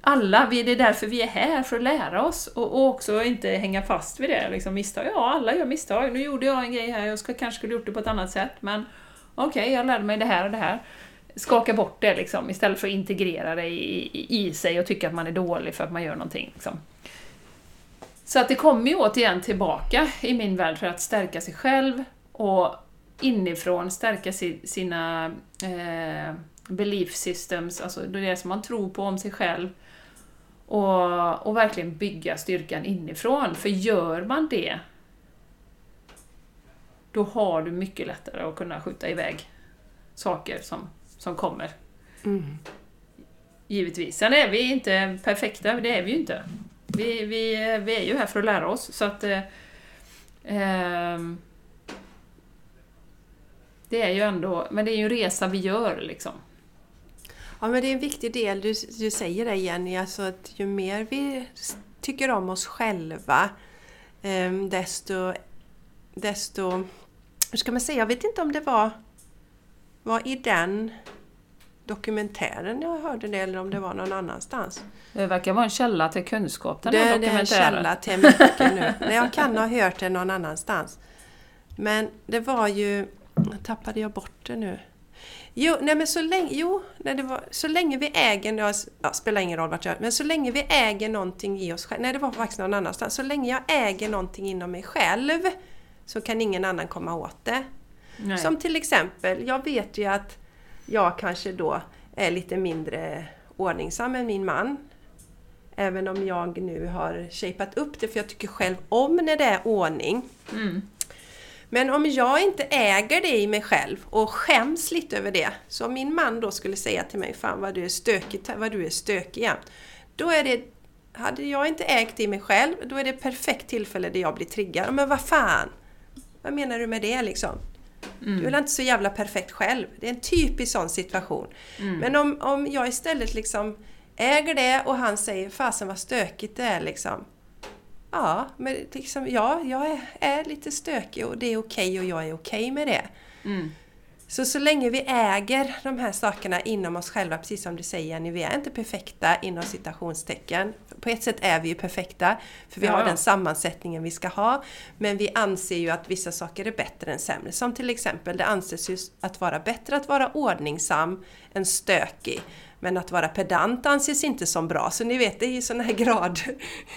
alla, vi, det är därför vi är här, för att lära oss och, och också inte hänga fast vid det. Liksom, misstag, ja alla gör misstag. Nu gjorde jag en grej här, jag ska, kanske skulle gjort det på ett annat sätt, men okej, jag lärde mig det här och det här. Skaka bort det liksom, istället för att integrera det i, i, i sig och tycka att man är dålig för att man gör någonting. Liksom. Så att det kommer ju återigen tillbaka i min värld för att stärka sig själv och inifrån stärka si, sina eh, belief systems, alltså det som man tror på om sig själv. Och, och verkligen bygga styrkan inifrån. För gör man det, då har du mycket lättare att kunna skjuta iväg saker som, som kommer. Mm. Givetvis. Sen är vi inte perfekta, det är vi ju inte. Vi, vi, vi är ju här för att lära oss, så att... Eh, ehm, det är ju ändå, men det är ju en resa vi gör liksom. Ja, men det är en viktig del, du, du säger det Jenny, alltså att ju mer vi tycker om oss själva, ehm, desto desto... Hur ska man säga? Jag vet inte om det var, var i den dokumentären jag hörde det eller om det var någon annanstans. Det verkar vara en källa till kunskap den Det, här det är en dokumentären. källa till mycket nu. Men jag kan ha hört det någon annanstans. Men det var ju... Tappade jag bort det nu? Jo, nej men så länge, jo, nej det var, så länge vi äger, ja, spelar ingen roll vart jag men så länge vi äger någonting i oss själva, nej det var faktiskt någon annanstans, så länge jag äger någonting inom mig själv så kan ingen annan komma åt det. Nej. Som till exempel, jag vet ju att jag kanske då är lite mindre ordningsam än min man. Även om jag nu har shapat upp det, för jag tycker själv om när det är ordning. Mm. Men om jag inte äger det i mig själv och skäms lite över det, så om min man då skulle säga till mig Fan vad du är stökig, vad du är stökig jämt. Då är det, hade jag inte ägt det i mig själv, då är det perfekt tillfälle där jag blir triggad. Men vad fan! Vad menar du med det liksom? Du är väl inte så jävla perfekt själv? Det är en typisk sån situation. Men om, om jag istället liksom äger det och han säger Fasen vad stökigt det är liksom. Ja, men liksom, ja, jag är, är lite stökig och det är okej och jag är okej med det. Mm. Så så länge vi äger de här sakerna inom oss själva, precis som du säger Jenny, vi är inte perfekta inom citationstecken. På ett sätt är vi ju perfekta, för vi Ja. har den sammansättningen vi ska ha. Men vi anser ju att vissa saker är bättre än sämre. Som till exempel, det anses ju att vara bättre att vara ordningsam än stökig. Men att vara pedant anses inte som bra. Så ni vet, det är ju sådana här grader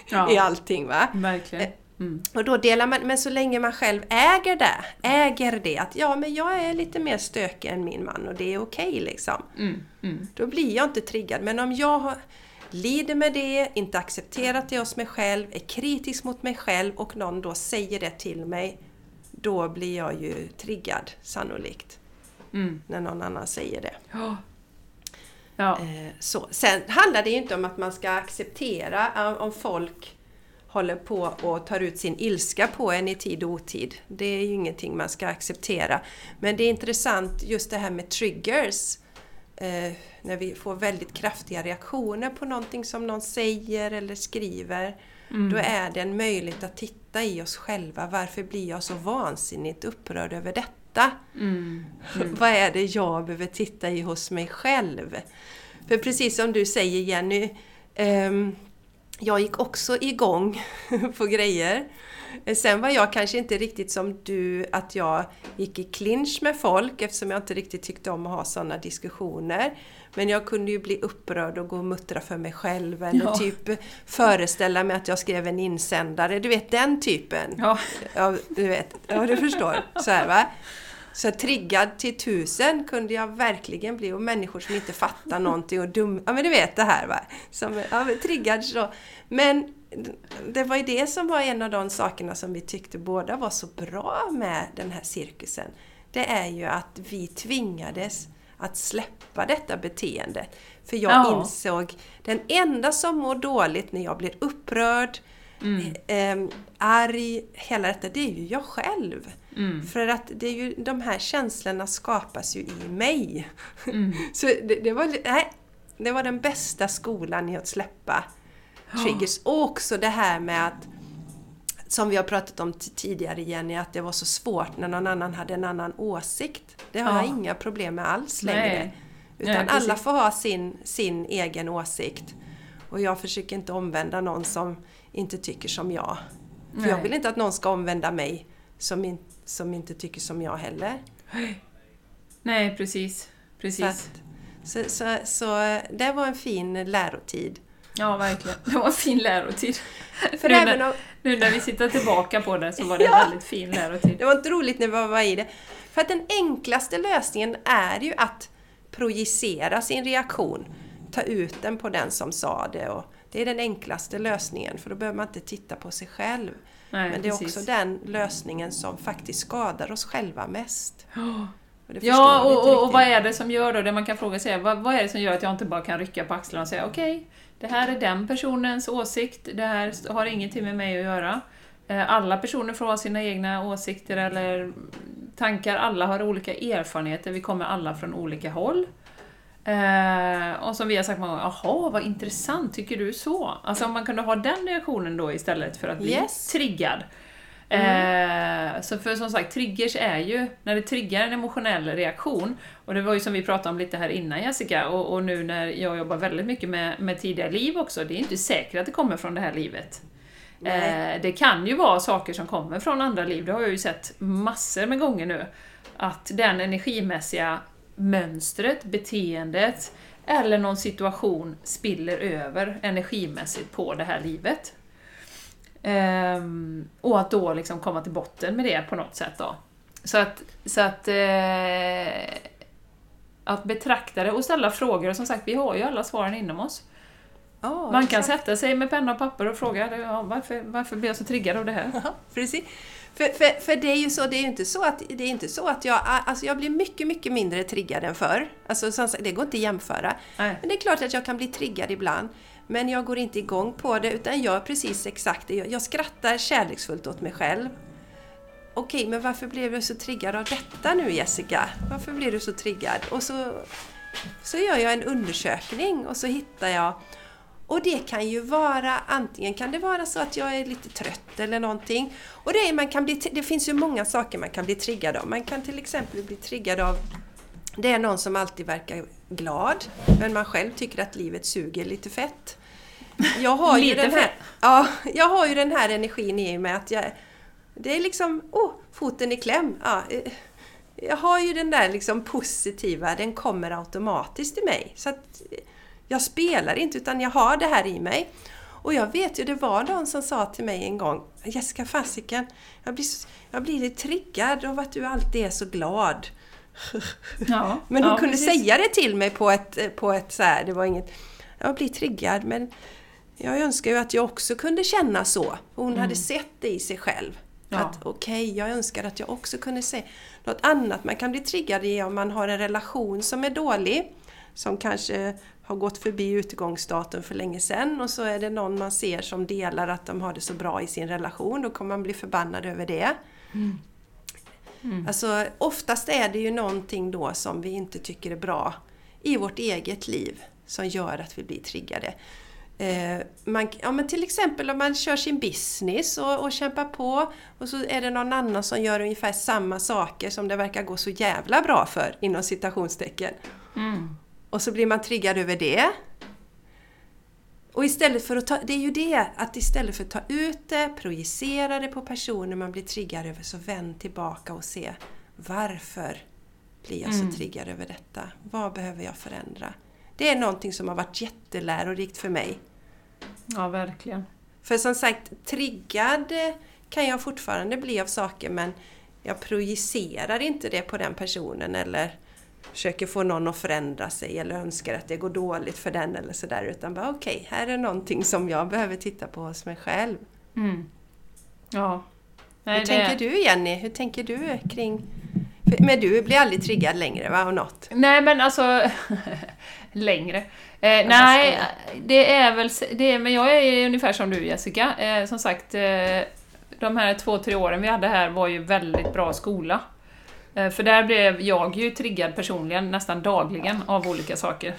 Ja. i allting va. Verkligen. Mm. Och då delar man, men så länge man själv äger det, äger det att ja men jag är lite mer stökig än min man och det är okej liksom. Mm. Mm. Då blir jag inte triggad. Men om jag har, lider med det, inte accepterat det hos mig själv, är kritisk mot mig själv och någon då säger det till mig, då blir jag ju triggad sannolikt. Mm. När någon annan säger det. Ja. Ja. Eh, Så. Sen handlar det ju inte om att man ska acceptera eh, om folk håller på och tar ut sin ilska på en i tid och otid. Det är ju ingenting man ska acceptera. Men det är intressant just det här med triggers. Eh, när vi får väldigt kraftiga reaktioner på någonting som någon säger eller skriver. Mm. Då är det en möjlighet att titta i oss själva. Varför blir jag så vansinnigt upprörd över detta? Mm. Vad är det jag behöver titta i hos mig själv? För precis som du säger Jenny, ehm, jag gick också igång på grejer. Sen var jag kanske inte riktigt som du, att jag gick i clinch med folk eftersom jag inte riktigt tyckte om att ha sådana diskussioner. Men jag kunde ju bli upprörd och gå och muttra för mig själv eller Ja. typ föreställa mig att jag skrev en insändare. Du vet den typen. Ja. Ja, du vet. Ja, du förstår. Så här, va? Så triggad till tusen kunde jag verkligen bli. Och människor som inte fattar någonting och dum... Ja, men du vet det här va. Som, ja, triggad så. Men det var ju det som var en av de sakerna som vi tyckte båda var så bra med den här cirkusen. Det är ju att vi tvingades att släppa detta beteende. För jag Ja. insåg, den enda som mår dåligt när jag blir upprörd, Mm. eh, arg, hela detta, det är ju jag själv. Mm. För att det är ju, de här känslorna skapas ju i mig. Mm. Så det, det, var, nej, det var den bästa skolan i att släppa triggers. Och också det här med att, som vi har pratat om tidigare Jenny, att det var så svårt när någon annan hade en annan åsikt. Det har Ja. jag inga problem med alls längre. Nej. Utan Nej, alla får ha sin, sin egen åsikt. Och jag försöker inte omvända någon som inte tycker som jag. För Nej. jag vill inte att någon ska omvända mig som, in, som inte tycker som jag heller. Nej, precis. Så, Precis. att, så, så, så det var en fin lärotid. Ja, verkligen. Det var en fin lärotid. För nu, även när, om, nu när vi sitter tillbaka på det så var det en Ja. väldigt fin lärotid. det var inte roligt när vi var i det. För att den enklaste lösningen är ju att projicera sin reaktion. Ta ut den på den som sa det. Och det är den enklaste lösningen för då behöver man inte titta på sig själv. Nej, Men det är precis. också den lösningen som faktiskt skadar oss själva mest. Ja. Och Ja, och, och, och vad är det som gör då, det man kan fråga sig vad, vad är det som gör att jag inte bara kan rycka på axlarna och säga okej, det här är den personens åsikt, det här har ingenting med mig att göra. Eh, Alla personer får ha sina egna åsikter eller tankar, alla har olika erfarenheter, vi kommer alla från olika håll. Eh, och som vi har sagt många gånger, jaha vad intressant, tycker du så? Alltså om man kunde ha den reaktionen då istället för att bli Yes. triggad. Eh, så för som sagt, triggers är ju när det triggar en emotionell reaktion. Och det var ju som vi pratade om lite här innan Jessica, och, och nu när jag jobbar väldigt mycket med, med tidigare liv också, det är inte säkert att det kommer från det här livet. Eh, det kan ju vara saker som kommer från andra liv, det har jag ju sett massor med gånger nu. Att den energimässiga mönstret, beteendet eller någon situation spiller över energimässigt på det här livet. Ehm, och att då liksom komma till botten med det på något sätt då. Så att, så att, eh, att betrakta det och ställa frågor, och som sagt, vi har ju alla svaren inom oss. Ja, Man kan exakt. sätta sig med penna och papper och fråga ja, varför, varför blir jag så triggad av det här? Ja, precis. För, för, för det är ju så, det är ju inte så att, det är inte så att jag, alltså jag blir mycket, mycket mindre triggad än förr. Alltså det går inte att jämföra. Nej. Men det är klart att jag kan bli triggad ibland. Men jag går inte igång på det utan jag gör precis exakt det. Jag, jag skrattar kärleksfullt åt mig själv. Okej, men varför blev du så triggad av detta nu Jessica? Varför blev du så triggad? Och så, så gör jag en undersökning och så hittar jag och det kan ju vara, antingen kan det vara så att jag är lite trött eller någonting. Och det, är, man kan bli, det finns ju många saker man kan bli triggad av. Man kan till exempel bli triggad av det är någon som alltid verkar glad, men man själv tycker att livet suger lite fett. Jag har, ju den här, ja, jag har ju den här energin i mig att jag... Det är liksom, åh, foten i kläm. Ja, eh, jag har ju den där liksom positiva, den kommer automatiskt i mig. Så att eh, jag spelar inte utan jag har det här i mig. Och jag vet ju, det var någon som sa till mig en gång Jessica fasiken, jag blir, jag blir lite triggad av att du alltid är så glad. Ja, Men hon ja, kunde precis. säga det till mig på ett, på ett så här, det var inget... Jag blir triggad men jag önskar ju att jag också kunde känna så. Hon hade sett det i sig själv. Mm. Ja. Att okej, jag önskar att jag också kunde se något annat. Man kan bli triggad i om man har en relation som är dålig. Som kanske har gått förbi utgångsdatum för länge sedan och så är det någon man ser som delar att de har det så bra i sin relation. Då kommer man bli förbannad över det. Alltså oftast är det ju någonting då som vi inte tycker är bra i vårt eget liv som gör att vi blir triggade. Eh, man, ja, men till exempel om man kör sin business och, och kämpar på och så är det någon annan som gör ungefär samma saker som det verkar gå så jävla bra för inom citationstecken. Mm. Och så blir man triggad över det. Och istället för att ta, det är ju det, att istället för att ta ut det, projicera det på personer man blir triggad över, så vänd tillbaka och se varför blir jag Mm. så triggad över detta? Vad behöver jag förändra? Det är någonting som har varit jättelärorikt för mig. Ja, verkligen. För som sagt, triggad kan jag fortfarande bli av saker men jag projicerar inte det på den personen eller försöker få någon att förändra sig eller önskar att det går dåligt för den eller sådär. Utan bara okej, här är någonting som jag behöver titta på hos mig själv. Mm. Ja. Nej, Hur det- tänker du Jenny? Hur tänker du kring... Men du blir aldrig triggad längre va, av något? Nej men alltså, längre. Eh, nej, det är väl, det är, men jag är ungefär som du Jessica. Eh, som sagt, eh, de här två, tre åren vi hade här var ju väldigt bra skola. Eh, för där blev jag ju triggad personligen nästan dagligen av olika saker.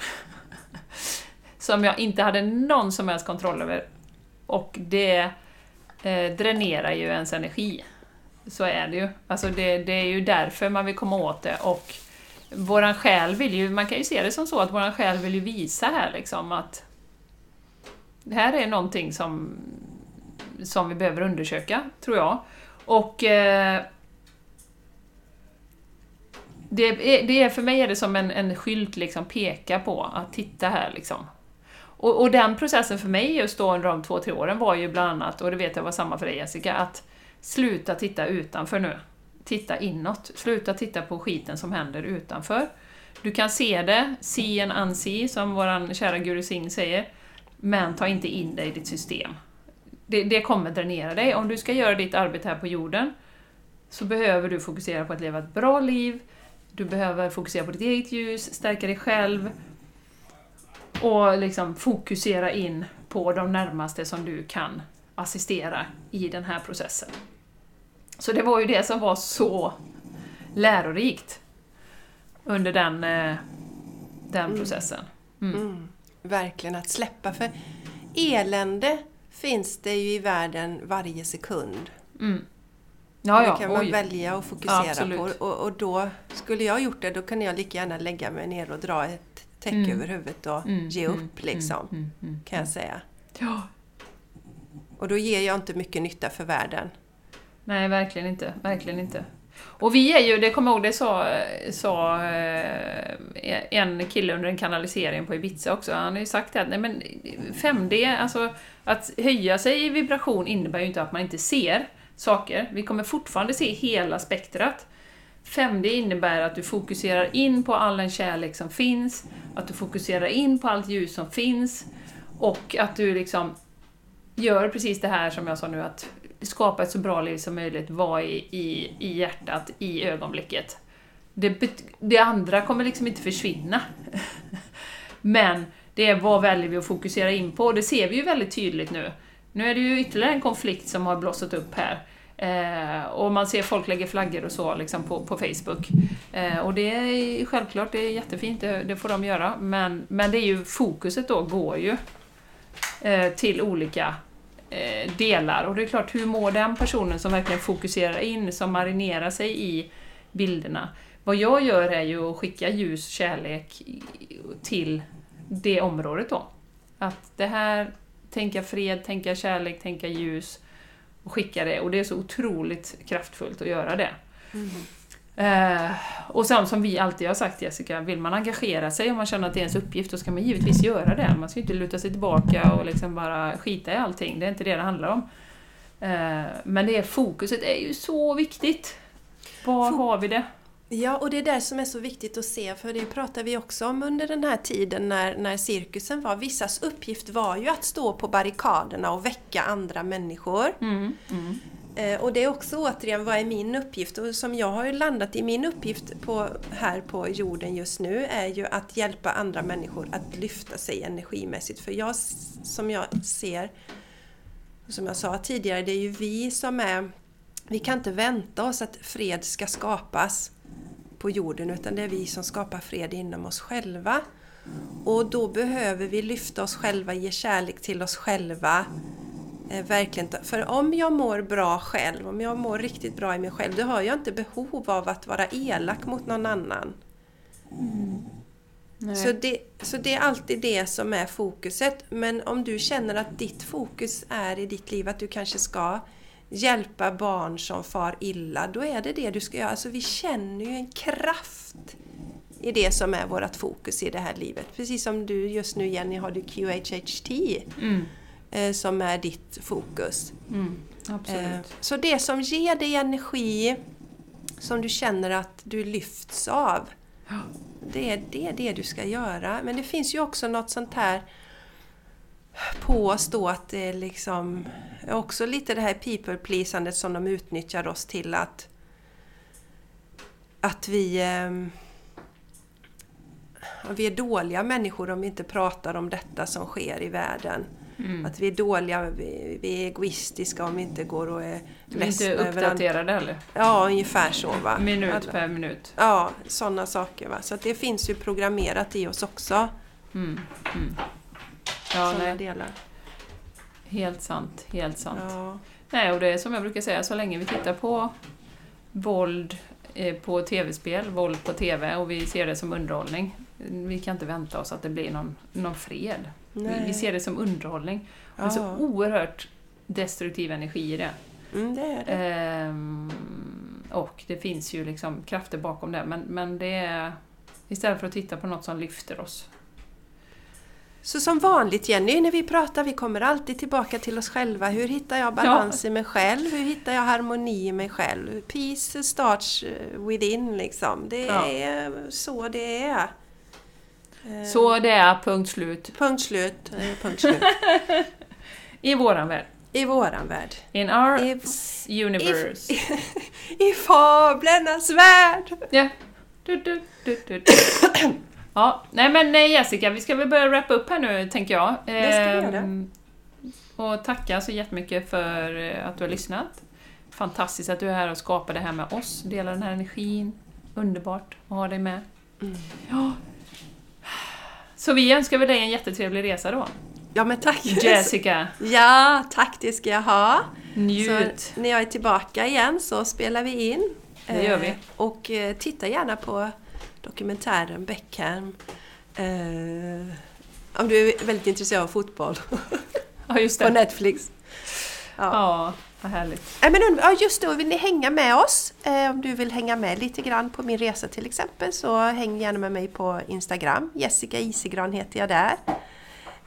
som jag inte hade någon som helst kontroll över. Och det eh, dränerar ju ens energi. Så är det ju. Alltså det, det är ju därför man vill komma åt det och våran själ vill ju, man kan ju se det som så att våran själ vill ju visa här liksom att det här är någonting som, som vi behöver undersöka, tror jag. Och eh, det, är, det är, för mig är det som en, en skylt liksom peka på att titta här liksom. Och, och den processen för mig just då under de två, tre åren var ju bland annat, och det vet jag var samma för dig Jessica, att sluta titta utanför nu. Titta inåt. Sluta titta på skiten som händer utanför. Du kan se det, see and unsee, som vår kära Guru Singh säger, men ta inte in det i ditt system. Det, det kommer dränera dig. Om du ska göra ditt arbete här på jorden, så behöver du fokusera på att leva ett bra liv, du behöver fokusera på ditt eget ljus, stärka dig själv, och liksom fokusera in på de närmaste som du kan assistera i den här processen. Så det var ju det som var så lärorikt under den, eh, den processen. Mm. Mm, verkligen att släppa. För elände finns det ju i världen varje sekund. Ja, ja, det kan man oj. välja att fokusera Absolut. på. Och, och då, skulle jag gjort det, då kunde jag lika gärna lägga mig ner och dra ett täcke Mm. över huvudet och Mm, ge mm, upp liksom. Mm, mm, Kan jag säga. Ja. Och då ger jag inte mycket nytta för världen. Nej, verkligen inte. Verkligen inte. Och vi är ju, det kommer jag ihåg, det sa, sa eh, en kille under en kanalisering på Ibiza också, han har ju sagt det att nej men 5D, alltså att höja sig i vibration innebär ju inte att man inte ser saker. Vi kommer fortfarande se hela spektrat. 5D innebär att du fokuserar in på all den kärlek som finns, att du fokuserar in på allt ljus som finns och att du liksom gör precis det här som jag sa nu, att skapa ett så bra liv som möjligt, vara i, i, i hjärtat, i ögonblicket. Det, det andra kommer liksom inte försvinna. Men det är vad väljer vi att fokusera in på, det ser vi ju väldigt tydligt nu. Nu är det ju ytterligare en konflikt som har blossat upp här. Eh, och man ser folk lägger flaggor och så liksom på, på Facebook. Eh, och det är självklart, det är jättefint, det, det får de göra. Men, men det är ju, fokuset då går ju eh, till olika eh, delar. Och det är klart, hur mår den personen som verkligen fokuserar in, som marinerar sig i bilderna? Vad jag gör är ju att skicka ljus, kärlek till det området då. Att det här, tänka fred, tänka kärlek, tänka ljus och skicka det. Och det är så otroligt kraftfullt att göra det. Eh, och sen som vi alltid har sagt Jessica, vill man engagera sig om man känner att det är ens uppgift, då ska man givetvis göra det. Man ska inte luta sig tillbaka och liksom bara skita i allting, det är inte det det handlar om. Eh, men det är fokuset är ju så viktigt. Var har vi det? Ja, och det är det som är så viktigt att se, för det pratar vi också om under den här tiden när, när cirkusen var. Vissas uppgift var ju att stå på barrikaderna och väcka andra människor. Mm, mm, Eh, och det är också återigen, vad är min uppgift? Och som jag har ju landat i, min uppgift på, här på jorden just nu är ju att hjälpa andra människor att lyfta sig energimässigt. För jag, som jag ser, som jag sa tidigare, det är ju vi som är... Vi kan inte vänta oss att fred ska skapas på jorden, utan det är vi som skapar fred inom oss själva. Och då behöver vi lyfta oss själva, ge kärlek till oss själva. Eh, verkligen, för om jag mår bra själv, om jag mår riktigt bra i mig själv, då har jag inte behov av att vara elak mot någon annan. nej. Så det, så det är alltid det som är fokuset. Men om du känner att ditt fokus är i ditt liv att du kanske ska hjälpa barn som far illa, då är det det du ska göra. Alltså vi känner ju en kraft i det som är vårt fokus i det här livet. Precis som du just nu Jenny har du QHHT Mm, eh, som är ditt fokus. mm, absolut. Eh, Så det som ger dig energi, som du känner att du lyfts av, det är det, det du ska göra. Men det finns ju också något sånt här påstå att det är liksom också lite det här people pleasandet som de utnyttjar oss till att att vi ehm, vi är dåliga människor om vi inte pratar om detta som sker i världen. Mm. Att vi är dåliga, vi, vi är egoistiska om vi inte går och är Vi är inte uppdaterade heller. Ja, ungefär så va. Minut Alla- per minut. Ja, sådana saker va. Så att det finns ju programmerat i oss också. Mm, mm. Ja, sådana nej, delar. helt sant. Helt sant. Ja. Nej, och det är som jag brukar säga, så länge vi tittar på våld eh, på tv-spel, våld på tv och vi ser det som underhållning. Vi kan inte vänta oss att det blir någon, någon fred. Vi, vi ser det som underhållning. Det är så Ja. oerhört destruktiv energi i det. Mm, det är det. Ehm, och det finns ju liksom krafter bakom det, men, men det är istället för att titta på något som lyfter oss. Så som vanligt Jenny, när vi pratar, vi kommer alltid tillbaka till oss själva. Hur hittar jag balans i mig själv? Hur hittar jag harmoni i mig själv? Peace starts within liksom. Det Ja. är så det är. Eh, Så det är punkt slut Punkt slut. eh, Punkt slut. i våran värld. I våran värld. In our I- universe. I fablernas värld! Ja. Du, du, du, du. ja, nej men eh, Jessica, vi ska väl börja wrappa upp här nu, tänker jag. Det ska vi göra. Ehm, Och tacka så jättemycket för eh, att du har lyssnat. Fantastiskt att du är här och skapar det här med oss, delar den här energin. Underbart att ha dig med. Mm. Ja. Så vi önskar väl dig en jättetrevlig resa då. Ja men tack! Jessica, Ja, tack det ska jag ha. njut! Så när jag är tillbaka igen så spelar vi in. Det gör vi. Eh, Och titta gärna på dokumentären Beckham. Eh, om du är väldigt intresserad av fotboll. Ja, just på det. Netflix. Ja. Ja, vad härligt. Nej, men, ja, just det, och vill ni hänga med oss? Eh, om du vill hänga med lite grann på min resa till exempel så häng gärna med mig på Instagram. Jessica Isigran heter jag där.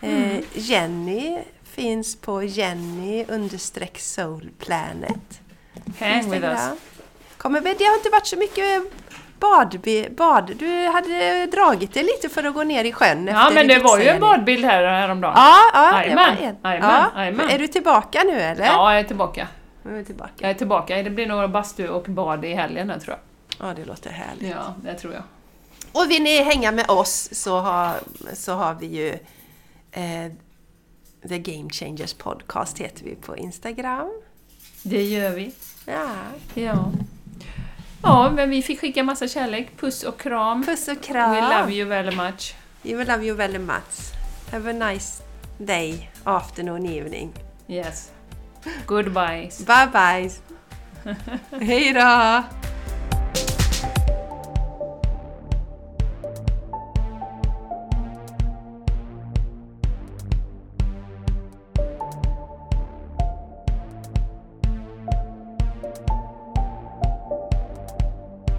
Eh, Jenny finns på Jenny understreck soulplanet. Hang with us. Kommer, det har inte varit så mycket bad, bad. Du hade dragit dig lite för att gå ner i sjön Ja, men det var ju en badbild här häromdagen. Ja, ja det var Jajamän, en. jajamän, Ja. jajamän. Är du tillbaka nu eller? Ja, jag är tillbaka. Nu är tillbaka. Jag är tillbaka. Det blir några bastu och bad i helgen här, tror jag. Ja, det låter härligt. Ja, det tror jag. Och vill ni hänga med oss så har, så har vi ju eh, The Game Changers Podcast heter vi på Instagram. Det gör vi. Ja. Ja. Ja, men vi fick skicka massa kärlek. Puss och kram. Puss och kram! We love you very much. We love you very much. Have a nice day, afternoon, evening. Yes. Goodbye. Bye bye! Hej då!